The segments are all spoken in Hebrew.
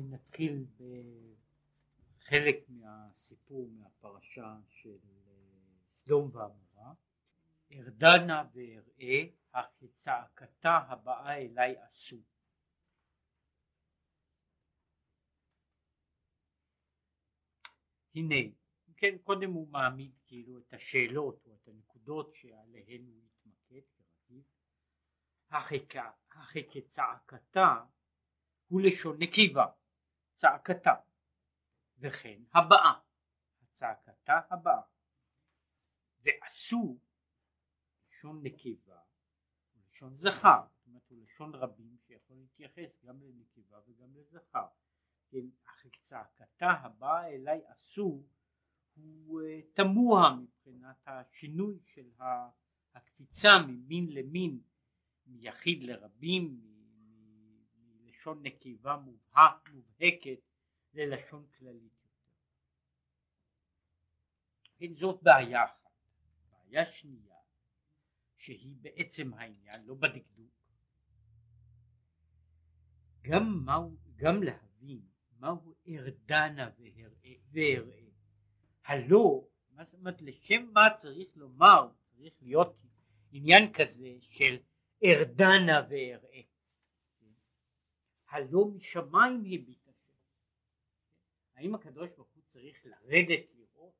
אולי נתחיל בחלק מהסיפור מהפרשה של אה, סדום ועמורה. ארדנה ואראה הכצעקתה הבאה אליי עשו. הנה, כן, קודם הוא מעמיד כאילו את השאלות או את הנקודות שעליהן הוא יתמקד כרגיל. הכי כצעקתה הוא לשון נקיבה, צעקתה, וכן הבאה, הצעקתה הבאה, ועשו לשון נקבה ולשון זכר, זאת אומרת הוא לשון רבים שיכול להתייחס גם לנקבה וגם לזכר, כן, אך צעקתה הבאה אליי עשו הוא אה, תמוה מבחינת השינוי של הקפיצה ממין למין, מיחיד לרבים, מלשון נקבה מובהק, מובהקת ללשון כללית יותר. כן, זאת בעיה אחת. בעיה שנייה, שהיא בעצם העניין, לא בדקדוק, גם, מהו, גם להבין מהו ארדנה ואראה. הלא, מה זאת אומרת, לשם מה צריך לומר, צריך להיות עניין כזה של ארדנה ואראה. הלא משמיים הביט השם. האם הקדוש ברוך הוא צריך לרדת לראות?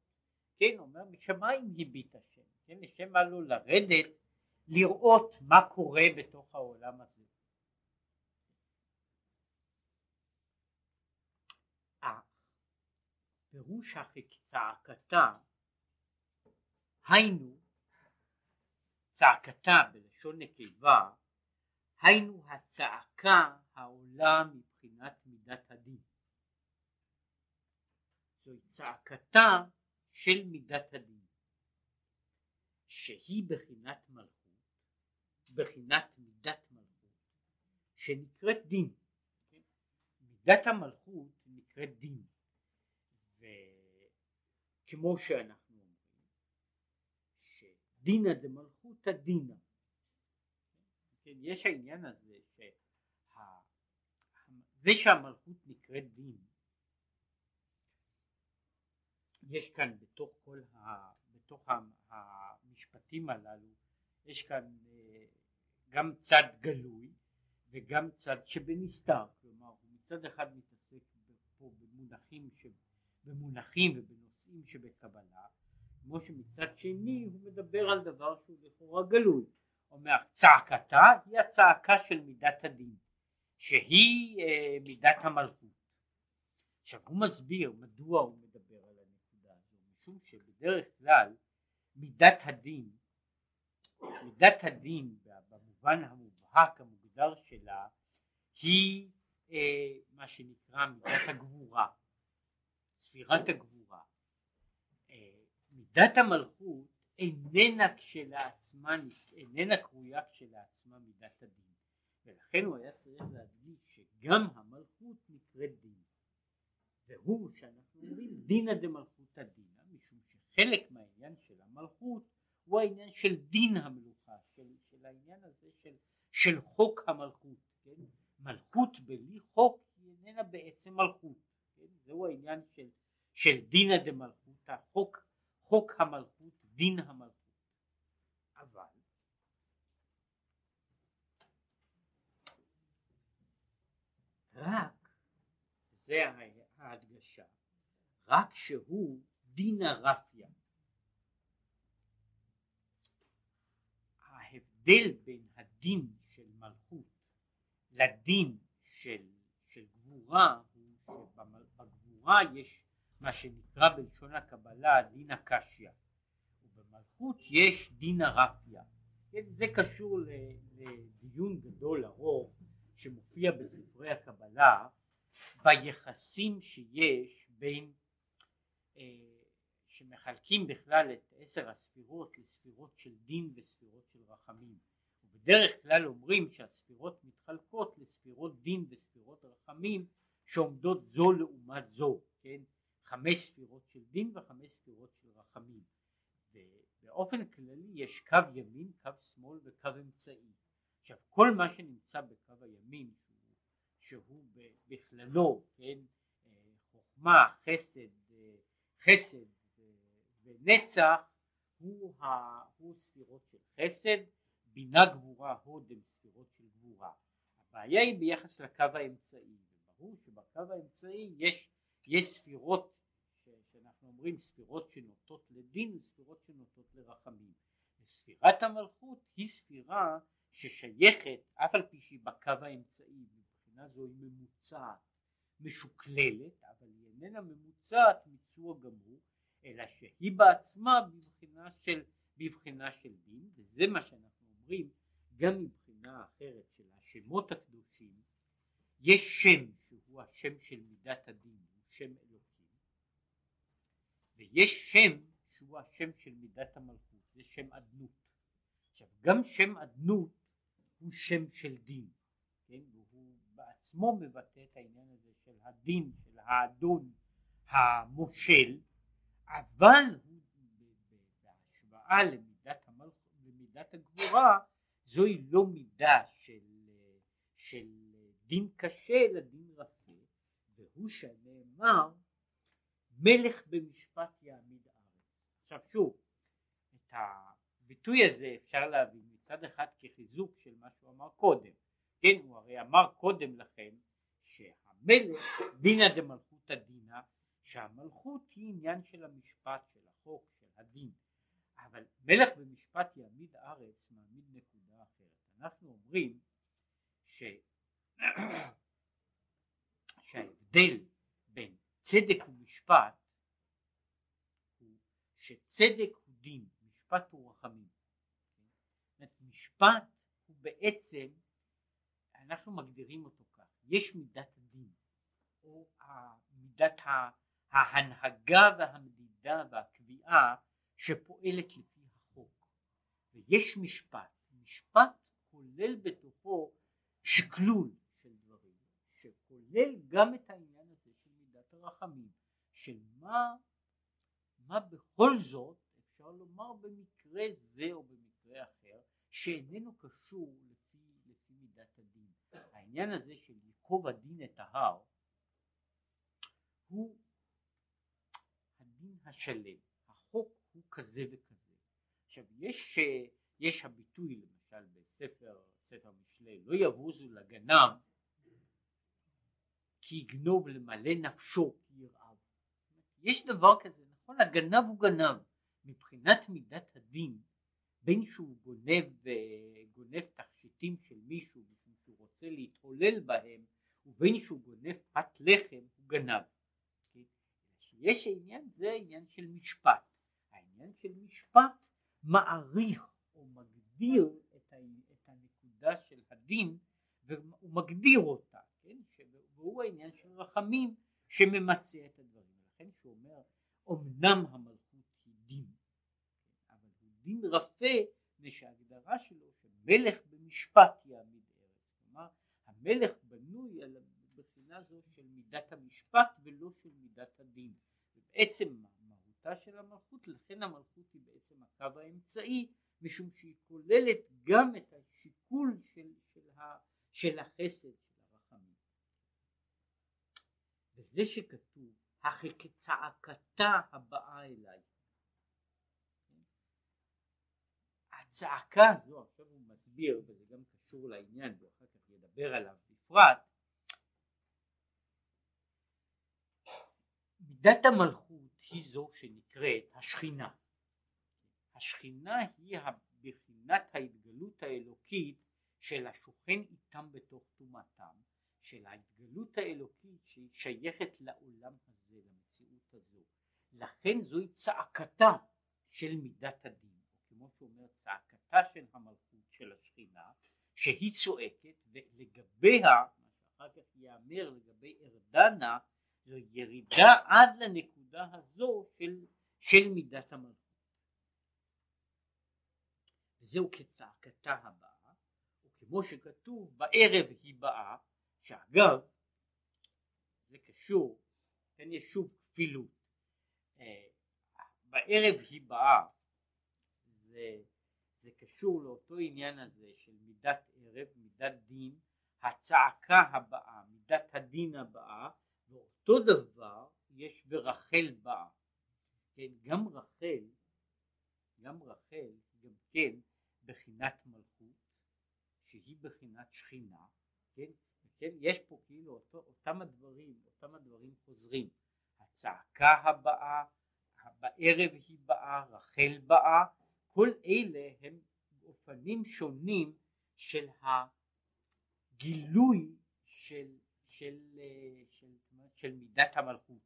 כן, אומר משמיים הביט השם. כן, לשם מה לו לרדת לראות מה קורה בתוך העולם הזה. פירוש צעקתה היינו צעקתה בלשון נקבה היינו הצעקה העולה מבחינת מידת הדין. זוהי צעקתה של מידת הדין שהיא בחינת מלכות, בחינת מידת מלכות שנקראת דין. מידת המלכות נקראת דין וכמו שאנחנו אומרים שדינא דמלכותא דינא כן, יש העניין הזה שזה שהמלכות נקראת דין יש כאן בתוך כל ה... בתוך המשפטים הללו יש כאן אה, גם צד גלוי וגם צד שבנסתר. כלומר הוא מצד אחד מתעסק פה במונחים, ש... במונחים ובנושאים שבקבלה כמו שמצד שני הוא מדבר על דבר שהוא לכאורה גלוי. אומר צעקתה היא הצעקה של מידת הדין שהיא אה, מידת המלכות. עכשיו הוא מסביר מדוע הוא מדבר על הנקודה הזו משום שבדרך כלל מידת הדין מידת הדין במובן המובהק המוגדר שלה היא אה, מה שנקרא מידת הגבורה ספירת הגבורה אה, מידת המלכות איננה כשלעצמה, איננה קרויה כשלעצמה מידת הדין ולכן הוא היה צריך להדגיש שגם המלכות נקראת דין והוא שאנחנו אומרים דינא דמלכותא דינא משום שחלק מהעניין של המלכות הוא העניין של דין המלוכה של, של העניין הזה של, של חוק המלכות כן? מלכות בלי חוק היא איננה בעצם מלכות כן? זהו העניין של, של דינא דמלכותא חוק, חוק המלכות דין המלכות. אבל רק, זה ההדגשה, רק שהוא דין הרפיה. ההבדל בין הדין של מלכות לדין של, של גבורה הוא שבגבורה יש מה שנקרא בלשון הקבלה דין הקשיא במלכות יש דין הרפיה. כן, זה קשור לדיון גדול ארוך שמופיע בספרי הקבלה ביחסים שיש בין אה, שמחלקים בכלל את עשר הספירות לספירות של דין וספירות של רחמים. ובדרך כלל אומרים שהספירות מתחלקות לספירות דין וספירות רחמים שעומדות זו לעומת זו כן? חמש ספירות של דין וחמש ספירות של רחמים. באופן כללי יש קו ימין, קו שמאל וקו אמצעי. עכשיו כל מה שנמצא בקו הימין שהוא, בכללו, כן, חוכמה, חסד, חסד ונצח הוא, ה, הוא ספירות של חסד, בינה גבורה הוד הן ספירות של גבורה. הבעיה היא ביחס לקו האמצעי, וברור שבקו האמצעי יש, יש ספירות שאנחנו אומרים ספירות שנוטות לדין וספירות שנוטות לרחמים. וספירת המלכות היא ספירה ששייכת, אף על פי שהיא בקו האמצעי, מבחינה זו היא ממוצעת, משוקללת, אבל היא איננה ממוצעת מיצוע גמור, אלא שהיא בעצמה בבחינה של, בבחינה של דין, וזה מה שאנחנו אומרים גם מבחינה אחרת של השמות הקדושים, יש שם שהוא השם של מידת הדין, הוא שם אלוקים, ויש שם שהוא השם של מידת המלכות, זה שם אדנות. עכשיו גם שם אדנות הוא שם של דין, כן? והוא בעצמו מבטא את העניין הזה של הדין, של האדון המושל, אבל הוא בהשוואה למידת, המלכ... למידת הגבורה זוהי לא מידה של, של דין קשה אלא דין רפה והוא שנאמר מלך במשפט יעמיד ארץ. עכשיו שוב את הביטוי הזה אפשר להבין מצד אחד כחיזוק של קודם כן הוא הרי אמר קודם לכן שהמלך דינא דמלכותא דינא שהמלכות היא עניין של המשפט, של החוק, של הדין, אבל מלך במשפט יעמיד ארץ מעמיד נקודה אחרת. אנחנו אומרים ש... שההבדל בין צדק ומשפט הוא שצדק הוא דין, משפט הוא רחמים. משפט בעצם, אנחנו מגדירים אותו כך, יש מידת הדין, או מידת ההנהגה והמדידה והקביעה שפועלת לפי החוק. ויש משפט, משפט כולל בתוכו שקלול של דברים שכולל גם את העניין הזה של מידת הרחמים של מה, מה בכל זאת אפשר לומר במקרה זה או במקרה אחר שאיננו קשור לפי, לפי מידת הדין העניין הזה של ייקוב הדין את ההר הוא הדין השלם, החוק הוא כזה וכזה. עכשיו יש, יש הביטוי למשל בספר ספר משלי, לא יבוזו לגנב כי יגנוב למלא נפשו כי ירעב. יש דבר כזה, נכון, הגנב הוא גנב, מבחינת מידת הדין, בין שהוא גונב, גונב תכשיטים של מישהו משום שהוא רוצה להתהולל בהם, ובין שהוא גונב פת לחם, הוא גנב. יש העניין זה העניין של משפט. העניין של משפט מעריך או מגדיר את, את הנקודה של הדין והוא מגדיר אותה, כן? והוא העניין של רחמים שממצה את הדברים. לכן שהוא אומר אמנם המלכות היא דין, אבל הוא דין רפה ושההגדרה שלו שמלך במשפט יעמיד ארץ. כלומר המלך בנוי על הבחינה זו של מידת המשפט ולא של מידת הדין. בעצם מהותה של המלכות, לכן המלכות היא בעצם הקו האמצעי, משום שהיא כוללת גם את השיקול של, של, ה, של החסד, של הרחמים. וזה שכתוב, הכי כצעקתה הבאה אליי. הצעקה הזו, עכשיו הוא מסביר, וזה גם קשור לעניין, ואחר כך ידבר עליו בפרט, מידת המלכות היא זו שנקראת השכינה. השכינה היא בחינת ההתגלות האלוקית של השוכן איתם בתוך טומאתם, של ההתגלות האלוקית שהיא שייכת לעולם הזה, למציאות הזו. לכן זוהי צעקתה של מידת הדין, כמו שאומר צעקתה של המלכות של השכינה, שהיא צועקת ולגביה, מה שאחר כך ייאמר לגבי ארדנה, זו ירידה עד לנקודה הזו של, של מידת המלכות. וזהו כצעקתה הבאה, וכמו שכתוב בערב היא באה, שאגב זה קשור, כאן יש שוב כפילות, אה, בערב היא באה, זה, זה קשור לאותו עניין הזה של מידת ערב, מידת דין, הצעקה הבאה, מידת הדין הבאה ואותו דבר יש ברחל באה. כן גם רחל גם רחל גם כן בחינת מלכות שהיא בחינת שכינה כן? כן יש פה כאילו אותו, אותם הדברים אותם הדברים חוזרים. הצעקה הבאה בערב היא באה רחל באה כל אלה הם אופנים שונים של הגילוי של, של, של, של, של מידת המלכות.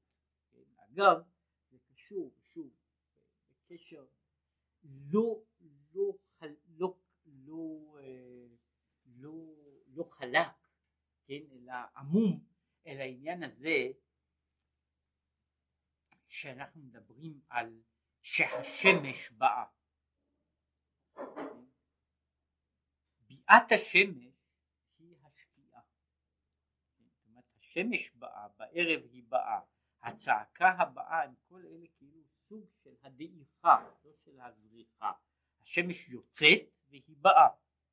אגב, זה קשור, שוב, בקשר לא, לא, לא, לא, לא, לא חלק, כן, אלא עמום, אל העניין הזה שאנחנו מדברים על שהשמש באה. ביאת השמש היא השקיעה. זאת אומרת השמש באה, בערב היא באה, הצעקה הבאה הם כל אלה כאילו סוג של הדעיכה, לא של הזריחה. השמש יוצאת והיא באה,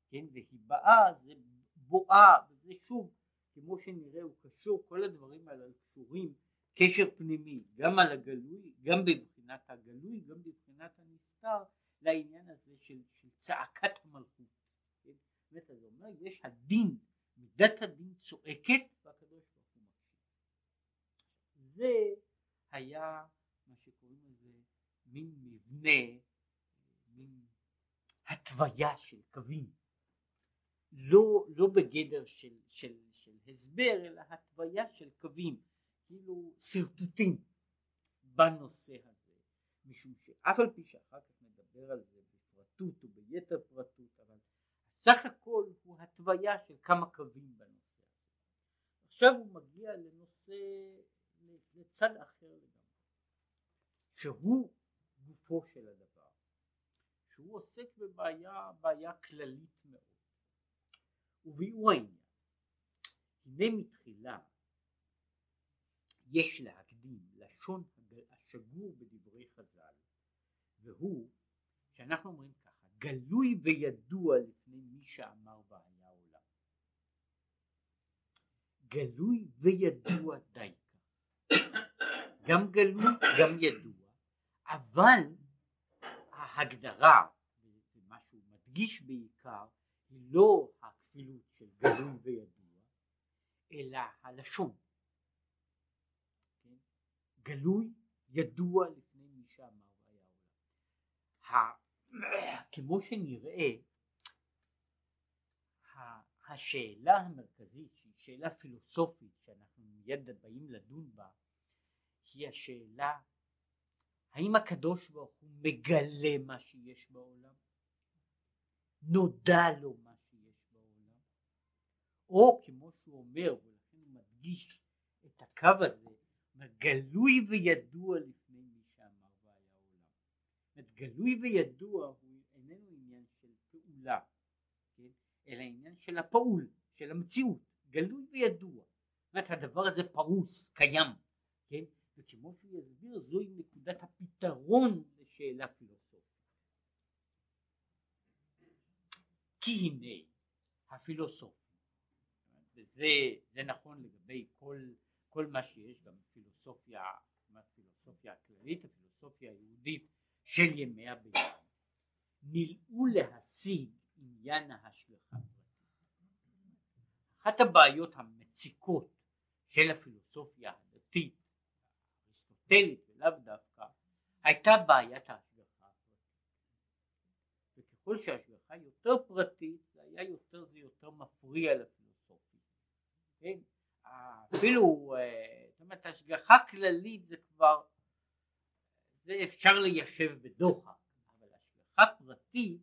כן, והיא באה זה בואה, וזה שוב, כמו שנראה הוא קשור, כל הדברים האלה קשורים קשר פנימי, גם על הגלוי, גם בבחינת הגלוי, גם בבחינת הנסתר, לעניין הזה של, של צעקת המלכות. כן? באמת, אז אומר, יש הדין, מידת הדין צועקת, והקדוש ברוך הוא מקשיב. זה היה מה שקוראים לזה מין מבנה, מין התוויה של קווים. לא, לא בגדר של, של, של הסבר, אלא התוויה של קווים. כאילו שרטוטים בנושא הזה, משום שאף על פי שאחר כך נדבר על זה בפרטות וביתר פרטות, אבל סך הכל הוא התוויה של כמה קווים בנושא הזה. עכשיו הוא מגיע לנושא, לצד אחר לגמרי, שהוא גופו של הדבר, שהוא עוסק בבעיה, בעיה כללית מאוד, וביאור העניין. הנה מתחילה יש להקדים לשון השגור בדברי חז"ל והוא שאנחנו אומרים ככה גלוי וידוע לפני מי שאמר והיה עולם. גלוי וידוע דייקה גם גלוי גם ידוע אבל ההגדרה ומה שהוא מדגיש בעיקר היא לא הכפילות של גלוי וידוע אלא הלשון. גלוי, ידוע לפני מי שאמר והיה עולם. כמו שנראה, השאלה המרכזית שהיא שאלה פילוסופית שאנחנו מיד באים לדון בה היא השאלה האם הקדוש ברוך הוא מגלה מה שיש בעולם? נודע לו מה שיש בעולם? או כמו שהוא אומר ולכן הוא מדגיש את הקו הזה גלוי וידוע לפני מי שאמר והיה עולם. זאת גלוי וידוע הוא איננו עניין של פעולה, כן? אלא עניין של הפעול, של המציאות, גלוי וידוע. זאת אומרת הדבר הזה פרוס, קיים, כן? וכמו שהוא יסביר זוהי נקודת הפתרון לשאלה פילוסופית. כי הנה הפילוסופיה, וזה נכון לגבי כל כל מה שיש גם פילוסופיה, פילוסופיה הכללית, הפילוסופיה היהודית של ימי הביניים, נלאו להשיג עניין ההשגחה אחת הבעיות המציקות של הפילוסופיה הדתית, האריסטוטלית ולאו דווקא, הייתה בעיית ההשגחה. וככל שההשגחה יותר פרטית, זה היה יותר, זה יותר מפריע לפילוסופיה. כן? אפילו, אה, זאת אומרת השגחה כללית זה כבר, זה אפשר ליישב בדוחק, אבל השגחה פרטית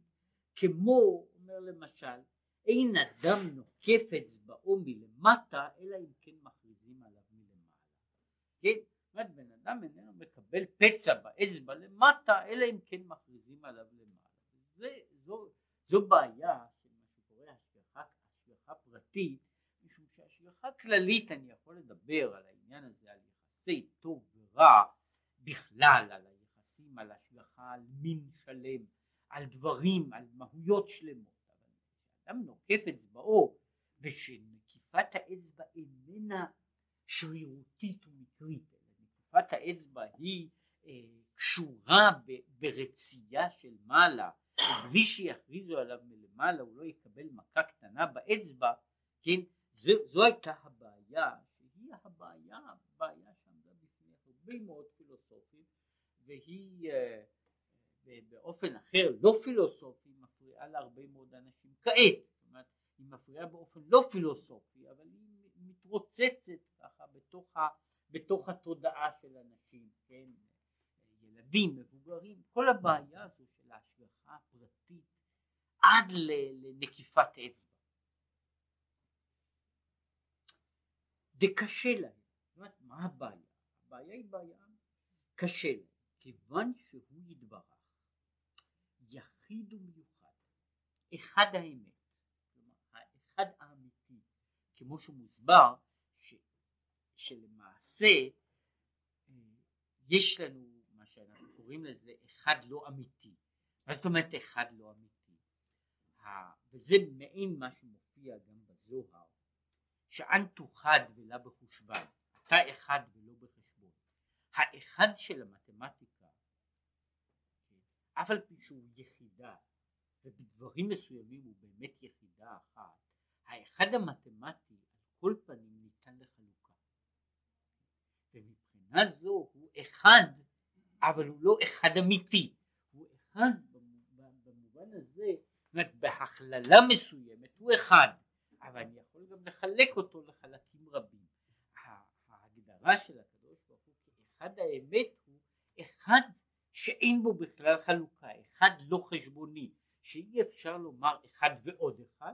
כמו, אומר למשל, אין אדם נוקף אצבעו מלמטה אלא אם כן מכריזים עליו מלמעלה. כן? זאת אומרת בן אדם איננו מקבל פצע באצבע למטה אלא אם כן מכריזים עליו למעלה. זה, זו, זו בעיה של מה שקורה השגחה, פרטית השגחה כללית אני יכול לדבר על העניין הזה, על יחסי טוב ורע בכלל, על היחסים, על השגחה, על מין שלם, על דברים, על מהויות שלמות, אבל כשאדם נוקף אצבעו ושנקיפה נקיפת האצבע איננה שרירותית ומקרית, נקיפת האצבע היא אה, קשורה ב, ברצייה של מעלה, בלי שיכריזו עליו מלמעלה הוא לא יקבל מכה קטנה באצבע, כן, זו, זו הייתה הבעיה, שהיא הבעיה, הבעיה שעמדה בפני הרבה מאוד והיא אה, באופן אחר, לא פילוסופי, מפריעה להרבה מאוד אנשים כעת, זאת אומרת, היא מפריעה באופן לא פילוסופי, אבל היא מתרוצצת ככה בתוך, ה, בתוך התודעה של אנשים, כן, ילדים, מבוגרים, כל הבעיה הזו של ההשגחה הפרטית עד לנקיפת אצבע. קשה להם, זאת אומרת, מה הבעיה? הבעיה היא בעיה קשה להם, כיוון שהוא יתברך יחיד ומיוחד, אחד האמת, כלומר האחד האמיתי, כמו שמוסבר, ש, שלמעשה אה, יש לנו מה שאנחנו קוראים לזה אחד לא אמיתי. מה זאת אומרת אחד לא אמיתי? וזה מעין מה שמופיע גם בזוהר, שאנטו חד ולא בחושבן, אתה אחד ולא בחשבון. האחד של המתמטיקה אף על פי שהוא יחידה, ובדברים מסוימים הוא באמת יחידה אחת, האחד המתמטי על כל פנים ניתן לחלוקה. ומבחינה זו הוא אחד, אבל הוא לא אחד אמיתי, הוא אחד במובן הזה, זאת אומרת בהכללה מסוימת הוא אחד, אבל אני יכול גם לחלק אותו לחלקים רבים. ההגדרה של כאחד האמת הוא אחד שאין בו בכלל חלוקה, אחד לא חשבוני, שאי אפשר לומר אחד ועוד אחד,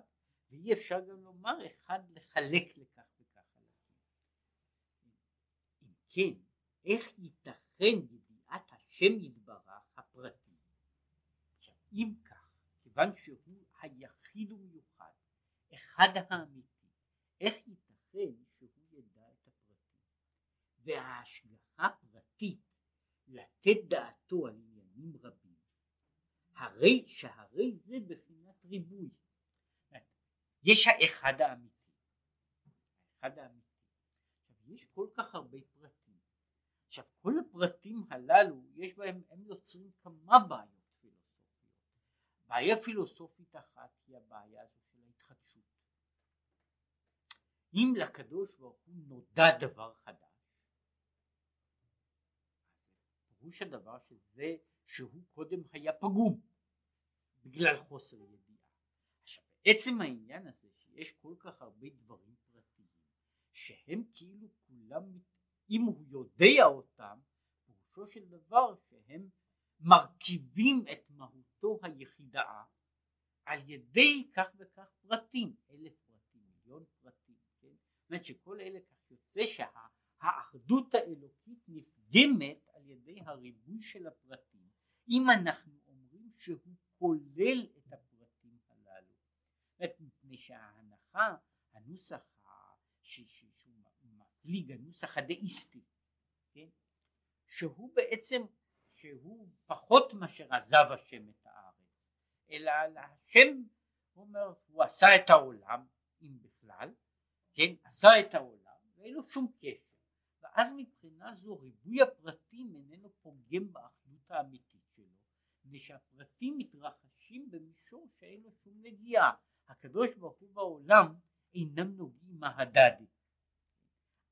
ואי אפשר גם לומר אחד לחלק לכך וכך חלקים. אם כן, איך ייתכן ידיעת השם יתברך הפרטי? אם כך, כיוון שהוא היחיד ומיוחד, אחד האמיתי, איך ייתכן שהוא ידע את הפרטים? וההשגחה לתת דעתו על עניינים רבים, הרי שהרי זה בחינת ריבוי. יש האחד האמיתי, האחד האמיתי. יש כל כך הרבה פרטים. עכשיו כל הפרטים הללו יש בהם, הם יוצרים כמה בעיות פילוסופיות. בעיה פילוסופית אחת היא הבעיה הזו של ההתחדשות. אם לקדוש ברוך הוא נודע דבר חדש פירוש הדבר שזה שהוא קודם היה פגום בגלל חוסר ידיעה. עכשיו בעצם העניין הזה שיש כל כך הרבה דברים פרטיים שהם כאילו כולם, אם הוא יודע אותם, פירושו של דבר שהם מרכיבים את מהותו היחידה על ידי כך וכך פרטים, אלף פרטים, מיליון פרטים, כן? זאת אומרת שכל אלה כך יוצא שהאחדות האלוקית נפגמת ידי הריבוי של הפרטים אם אנחנו אומרים שהוא כולל את הפרטים הללו. מפני שההנחה הנוסח שהוא מפליג הנוסח הדאיסטי כן? שהוא בעצם שהוא פחות מאשר עזב השם את הארץ אלא השם הוא אומר הוא עשה את העולם אם בכלל כן? עשה את העולם ואין לו שום קשר ואז מבחינה זו ריבוי הפרטים איננו פוגם באחדות האמיתית שלו, מפני שהפרטים מתרחשים במישור שאין לו שום נגיעה. הקדוש ברוך הוא בעולם אינם נוגעים מהדדי.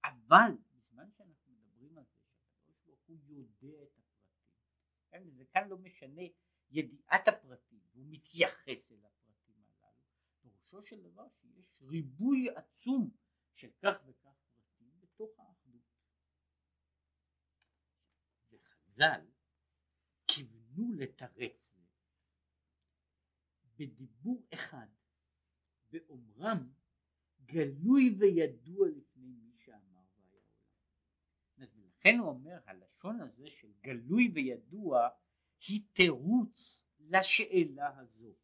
אבל בזמן שאנחנו מדברים על זה שהקדוש ברוך הוא יודע את הפרטים, כן? וזה כאן לא משנה ידיעת הפרטים, הוא מתייחס אל הפרטים הללו, פירושו של דבר שיש ריבוי עצום של כך וכך פרטים בתוך האחדות. חז"ל כיוונו לתרץ זה בדיבור אחד באומרם גלוי וידוע לפני מי שאמר והיה עולם. ולכן הוא אומר הלשון הזה של גלוי וידוע היא תירוץ לשאלה הזו.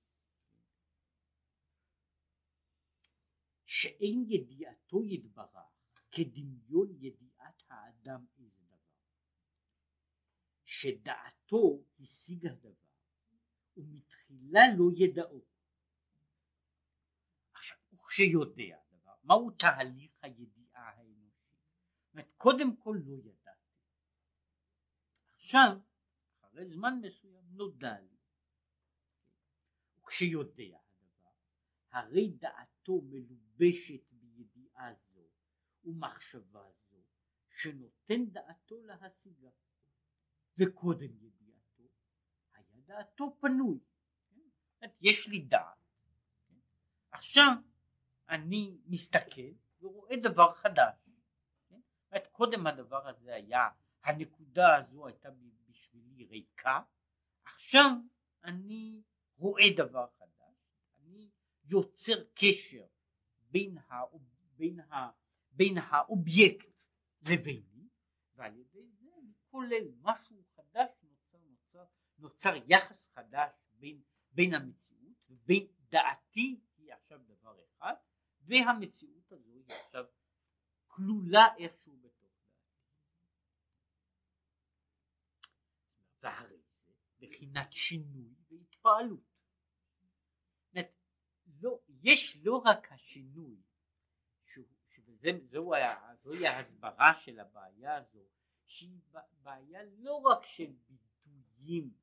שאין ידיעתו יתברך כדמיון ידיעת האדם שדעתו השיג הדבר ומתחילה לא ידעו. עכשיו, וכשיודע הדבר, מהו תהליך הידיעה האנושי? זאת אומרת, קודם כל לא ידעתי. עכשיו, אחרי זמן מסוים נודע לי. וכשיודע הדבר, הרי דעתו מלובשת בידיעה זו ומחשבה זו, שנותן דעתו להשיגה. וקודם ידיעתו, היה דעתו פנוי. יש לי דעת. עכשיו אני מסתכל ורואה דבר חדש. זאת קודם הדבר הזה היה, הנקודה הזו הייתה בשבילי ריקה, עכשיו אני רואה דבר חדש, אני יוצר קשר בין, הא, בין, הא, בין האובייקט לביני, ועל ידי זה אני כולל משהו נוצר, יחס חדש בין, בין המציאות ובין דעתי היא עכשיו דבר אחד, והמציאות הזו היא עכשיו כלולה איכשהו בתוך דעתי. והרי זה בחינת שינוי והתפעלות. לא, יש לא רק השינוי, שזוהי ההסברה של הבעיה הזו, שהיא בעיה לא רק של ביטויים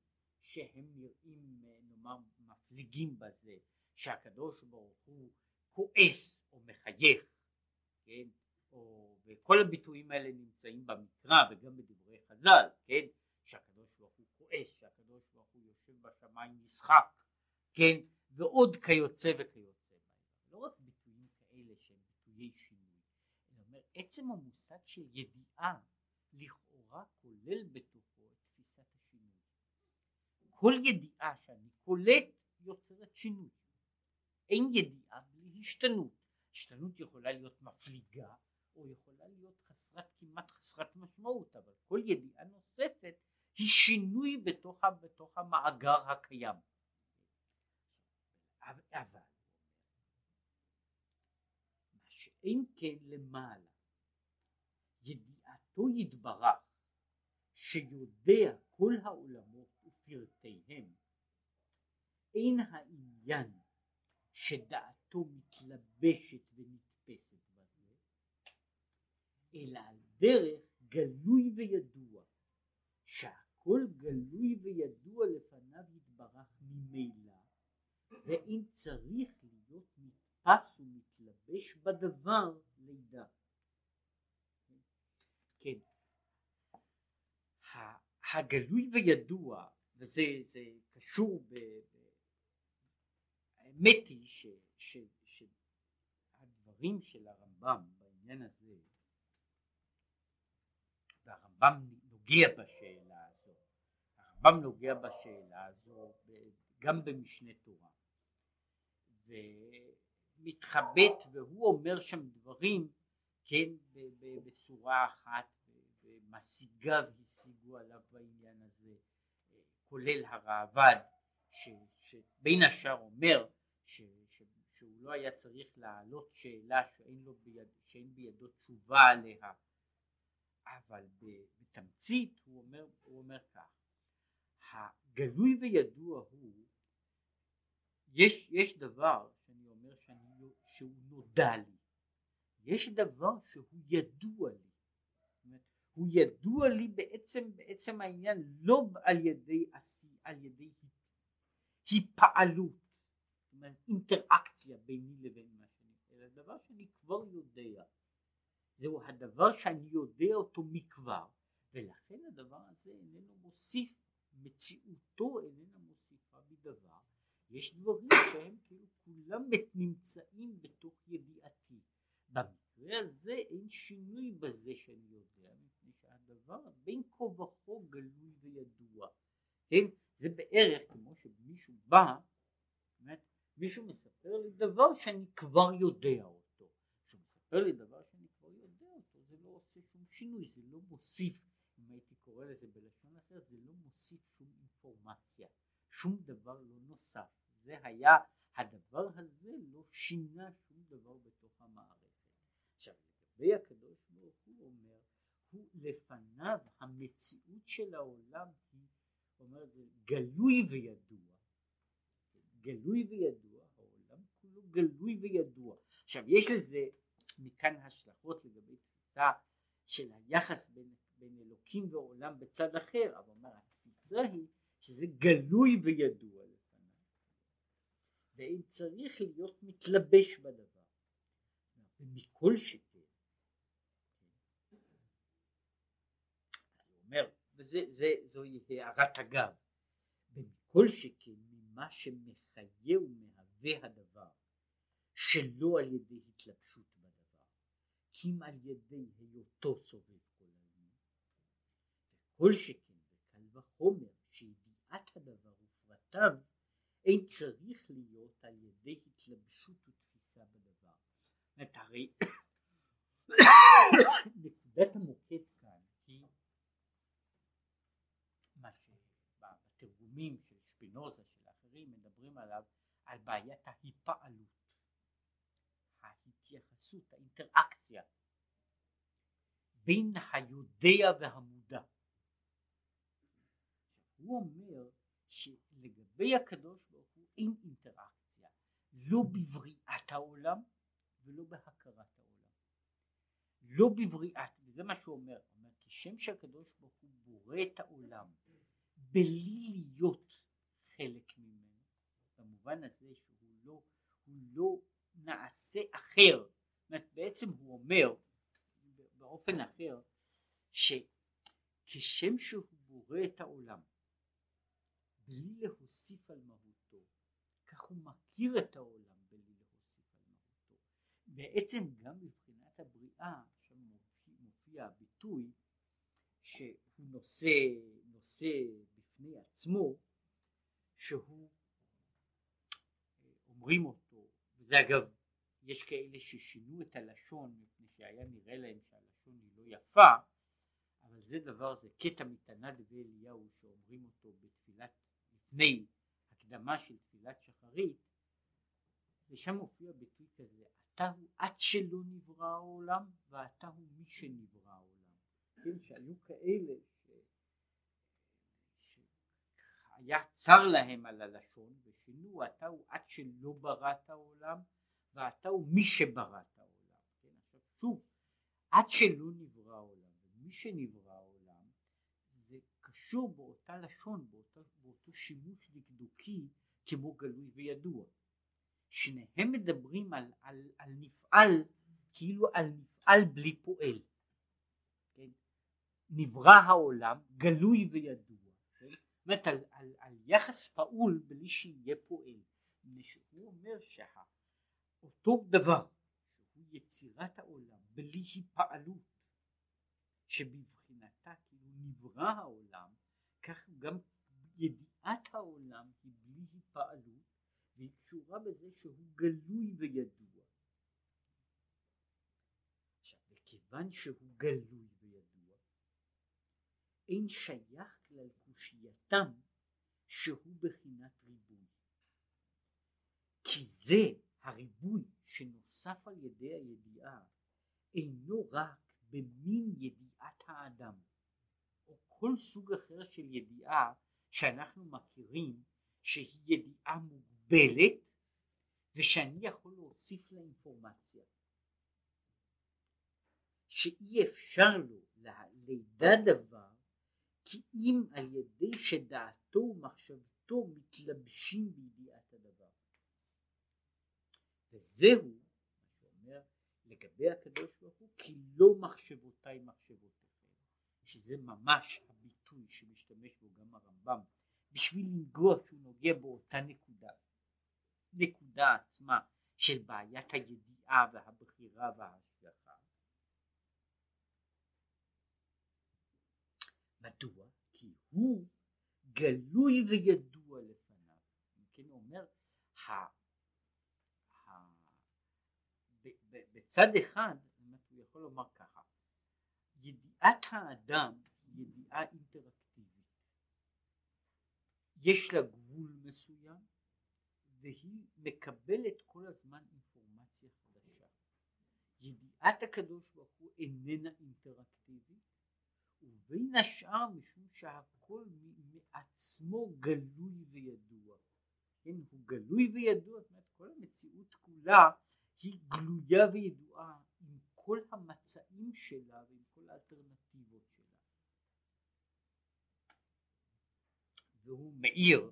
שהם נראים נאמר מפליגים בזה, שהקדוש ברוך הוא כועס או מחייך, כן, או, וכל הביטויים האלה נמצאים במקרא וגם בדברי חז"ל, כן, שהקדוש ברוך הוא כועס, שהקדוש ברוך הוא יושב בשמיים משחק, כן, ועוד כיוצא וכיוצא לא רק ביטויים כאלה שהם ביטויי שינוי, עצם המושג של ידיעה לכאורה כולל בתוכו. כל ידיעה שאני קולט יוצרת שינוי. אין ידיעה בלי השתנות. השתנות יכולה להיות מפליגה או יכולה להיות חסרת כמעט חסרת משמעות אבל כל ידיעה נוספת היא שינוי בתוך, בתוך המאגר הקיים. אבל מה שאין כן למעלה ידיעתו יתברך שיודע כל העולמות ופרטיהם אין העניין שדעתו מתלבשת ונתפסת בזה, אלא על דרך גלוי וידוע, שהכל גלוי וידוע לפניו יתברך ממילא, ואם צריך להיות נתפס ומתלבש בדבר לידה. כן, הגלוי וידוע, וזה קשור ב... האמת היא ש, ש, שהדברים של הרמב"ם בעניין הזה, והרמב"ם נוגע בשאלה הזו, הרמב"ם נוגע בשאלה הזו גם במשנה תורה, ומתחבט והוא אומר שם דברים, כן, בצורה אחת, ומשיגיו השיגו עליו בעניין הזה, כולל הראב"ד, שבין השאר אומר ש, ש, שהוא לא היה צריך להעלות שאלה שאין, לו ביד, שאין בידו תשובה עליה. אבל בתמצית הוא אומר, הוא אומר כך הגלוי וידוע הוא יש, יש דבר שאני אומר שאני, שהוא נודע לי. יש דבר שהוא ידוע לי הוא ידוע לי בעצם, בעצם העניין לא על ידי, על ידי התפעלות אומרת אינטראקציה ביני לבין מה שאני, אלא דבר שאני כבר יודע. זהו הדבר שאני יודע אותו מכבר, ולכן הדבר הזה איננו מוסיף, מציאותו איננה מוסיפה בדבר. יש דברים שהם כאילו כולם נמצאים בתוך ידיעתי. במקרה הזה אין שינוי בזה שאני יודע, שהדבר בין כה וכה גלוי וידוע. כן? זה בערך כמו שמישהו בא, באמת, מישהו מספר לי דבר שאני כבר יודע אותו. כשהוא מספר לי דבר שאני כבר יודע אותו זה לא עושה שום שינוי, זה לא מוסיף, אם הייתי קורא לזה בלשון אחר, זה לא מוסיף שום אינפורמציה, שום דבר לא נוסף. זה היה, הדבר הזה לא שינה שום דבר בתוך המערכת. עכשיו לגבי הקדוש ברוך הוא אומר, הוא לפניו המציאות של העולם היא, הוא אומר זה גלוי וידוע גלוי וידוע, העולם כולו גלוי וידוע. עכשיו יש לזה, מכאן השלכות לגבי תפיסה של היחס בין, בין אלוקים ועולם בצד אחר, אבל אומר התפיסה היא שזה גלוי וידוע לפניו, ואם צריך להיות מתלבש בדבר, ומכל שכן, הוא אומר, וזוהי הערת אגב, ומכל שכן ממה שמחיה ומהווה הדבר, שלא על ידי התלבשות בדבר, כי אם על ידי היותו סובב כל הזמן, וכל שכן וקל וחומר שידיעת הדבר ופרטיו אין צריך להיות על ידי התלבשות ותפיסה בדבר. זאת הרי נקודת המוקד כאן היא מה שבתרגומים של שפינוזה של אחרים מדברים עליו על בעיית ההיפעלות ההתייחסות, האינטראקציה בין היודע והמודע. הוא אומר שלגבי הקדוש ברוך הוא אין אינטראקציה, לא בבריאת העולם ולא בהכרת העולם. לא בבריאת, וזה מה שהוא אומר, אומר כשם שהקדוש ברוך הוא בורא את העולם בלי להיות חלק ממנו, במובן הזה שהוא לא, הוא לא נעשה אחר. בעצם הוא אומר באופן אחר שכשם שהוא בורא את העולם בלי להוסיף על מהותו, כך הוא מכיר את העולם בלי להוסיף על מהותו. בעצם גם מבחינת הבריאה, שם מופיע הביטוי שהוא נושא, נושא בפני עצמו, שהוא אומרים אותו זה אגב, יש כאלה ששינו את הלשון מפני שהיה נראה להם שהלשון היא לא יפה, אבל זה דבר, זה קטע מתנה דבי אליהו שאומרים אותו בתפילת, לפני הקדמה של תפילת שחרית, ושם מופיע ביטוי כזה, אתה הוא עד שלא נברא העולם ואתה הוא מי שנברא העולם. כן, שהיו כאלה ש... שהיה צר להם על הלשון ושינו אתה הוא עד שלא ברא את העולם ואתה הוא מי שברא את העולם. כן? עכשיו שוב, עד שלא נברא העולם ומי שנברא העולם זה קשור באותה לשון, באותו, באותו שימוש דקדוקי כמו גלוי וידוע. שניהם מדברים על, על, על נפעל כאילו על נפעל בלי פועל. כן? נברא העולם גלוי וידוע. אומרת על, על, על יחס פעול בלי שיהיה פועל. הוא אומר שאותו דבר שהוא יצירת העולם בלי היפעלות שבבחינתה כאילו נברא העולם כך גם ידיעת העולם היא בלי היפעלות והיא קשורה בזה שהוא גלוי וידוע. עכשיו וכיוון שהוא גלוי וידוע אין שייך כלל קושייתם שהוא בחינת ריבוי. כי זה הריבוי שנוסף על ידי הידיעה אינו רק במין ידיעת האדם או כל סוג אחר של ידיעה שאנחנו מכירים שהיא ידיעה מוגבלת ושאני יכול להוסיף לה אינפורמציה שאי אפשר לו לידע דבר כי אם על ידי שדעתו ומחשבתו מתלבשים בידיעת הדבר. וזהו מה שאומר לגבי הקדוש ברוך הוא כי לא מחשבותיי מחשבותיכם. שזה ממש הביטוי שמשתמש בו גם הרמב"ם בשביל לנגוע שהוא נוגע באותה נקודה. נקודה עצמה של בעיית הידיעה והבחירה וההשגחה מדוע? כי הוא גלוי וידוע לפניו. כן, הוא אומר, ה, ה, ב, ב, בצד אחד, הוא יכול לומר ככה, ידיעת האדם היא ידיעה אינטראקטיבית. יש לה גבול מסוים והיא מקבלת כל הזמן אינפורמציה חדשה. ידיעת הקדוש ברוך הוא איננה אינטראקטיבית ובין השאר משום שהכל מעצמו גלוי וידוע. כן, הוא גלוי וידוע, זאת אומרת כל המציאות כולה היא גלויה וידועה עם כל המצעים שלה ועם כל האלטרנטיבות שלה. והוא מאיר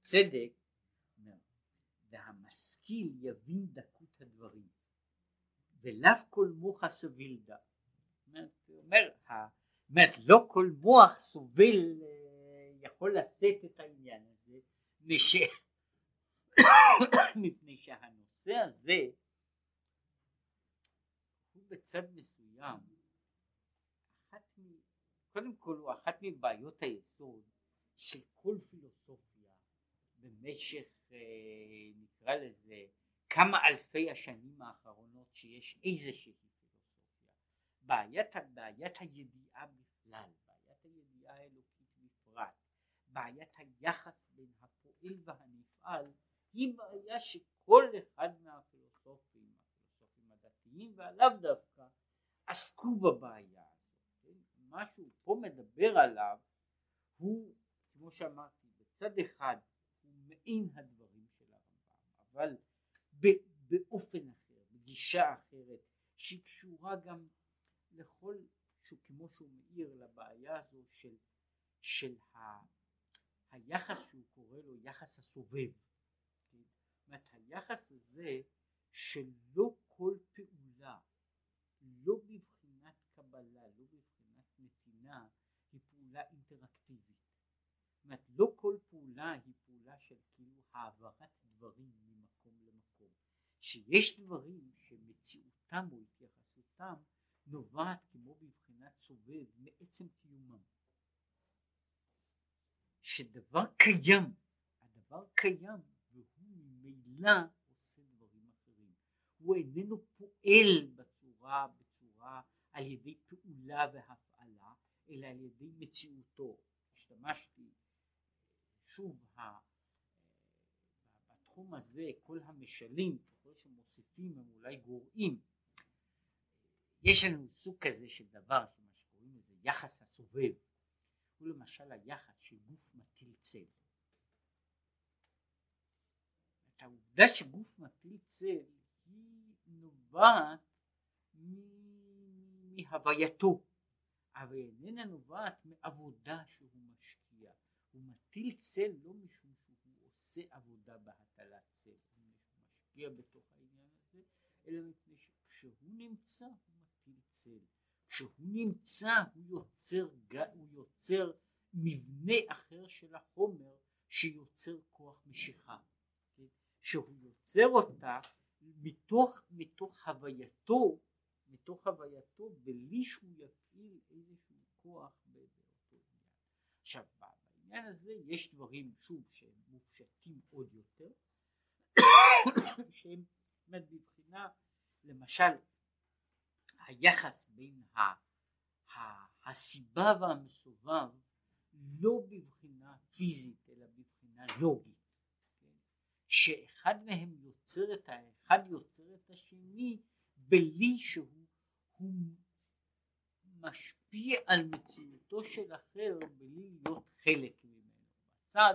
בצדק והמשכיל יבין דקות הדברים ולאו כל מוחה סבילדה. אומר, אומרת לא כל מוח סובל אה, יכול לשאת את העניין הזה מפני שהנושא הזה הוא בצד מסוים אחת. קודם כל הוא אחת מבעיות היסוד של כל פילוסופיה במשך אה, נקרא לזה כמה אלפי השנים האחרונות שיש איזושהי בעיית, בעיית הידיעה בכלל בעיית הידיעה האלוקית בפרט בעיית היחס בין הפועל והנפעל היא בעיה שכל אחד מהפילוסופים הפילוסופים הדתיים והלאו דווקא עסקו בבעיה הזאת כן? מה שהוא פה מדבר עליו הוא כמו שאמרתי בצד אחד הוא מעין הדברים של הרמב"ם אבל באופן אחר בגישה אחרת שהיא קשורה גם לכל כמו שהוא מאיר לבעיה הזו של, של ה, היחס שהוא קורא לו יחס הסובב זאת אומרת היחס הזה שלא כל פעולה לא בבחינת קבלה לא בבחינת נתינה היא פעולה אינטראקטיבית. זאת אומרת לא כל פעולה היא פעולה של כאילו העברת דברים ממקום למקום. שיש דברים שמציאותם או התייחסותם נובעת כמו בבחינת סובב מעצם קיומם שדבר קיים הדבר קיים ממילא עושה דברים אחרים. הוא איננו פועל בצורה, בצורה על ידי פעולה והפעלה, אלא על ידי מציאותו. השתמשתי שוב בתחום הזה כל המשלים ככל שמוסיפים הם אולי גורעים יש לנו סוג כזה של דבר שמה שקוראים לזה יחס הסובב. הוא למשל היחס של גוף מטיל צל. העובדה שגוף מטיל צל היא נובעת מהווייתו. אבל איננה נובעת מעבודה שהוא משקיע. הוא מטיל צל לא משום שהוא עושה עבודה בהטלת צל. הוא משקיע בתוך העניין הזה אלא מפני שכשהוא נמצא הוא מטיל צל כשהוא נמצא הוא יוצר, הוא יוצר מבנה אחר של החומר שיוצר כוח משיכה שהוא יוצר אותה מתוך, מתוך הווייתו, מתוך הווייתו בלי שהוא יפעיל איזשהו כוח באותו עניין. עכשיו בעניין הזה יש דברים שוב שהם מופשטים עוד יותר שהם מבחינה למשל היחס בין ה, ה, הסיבה והמסובב לא בבחינה פיזית אלא בבחינה לוגית שאחד מהם יוצר את האחד יוצר את השני בלי שהוא משפיע על מציאותו של אחר בלי להיות חלק ממנו. בצד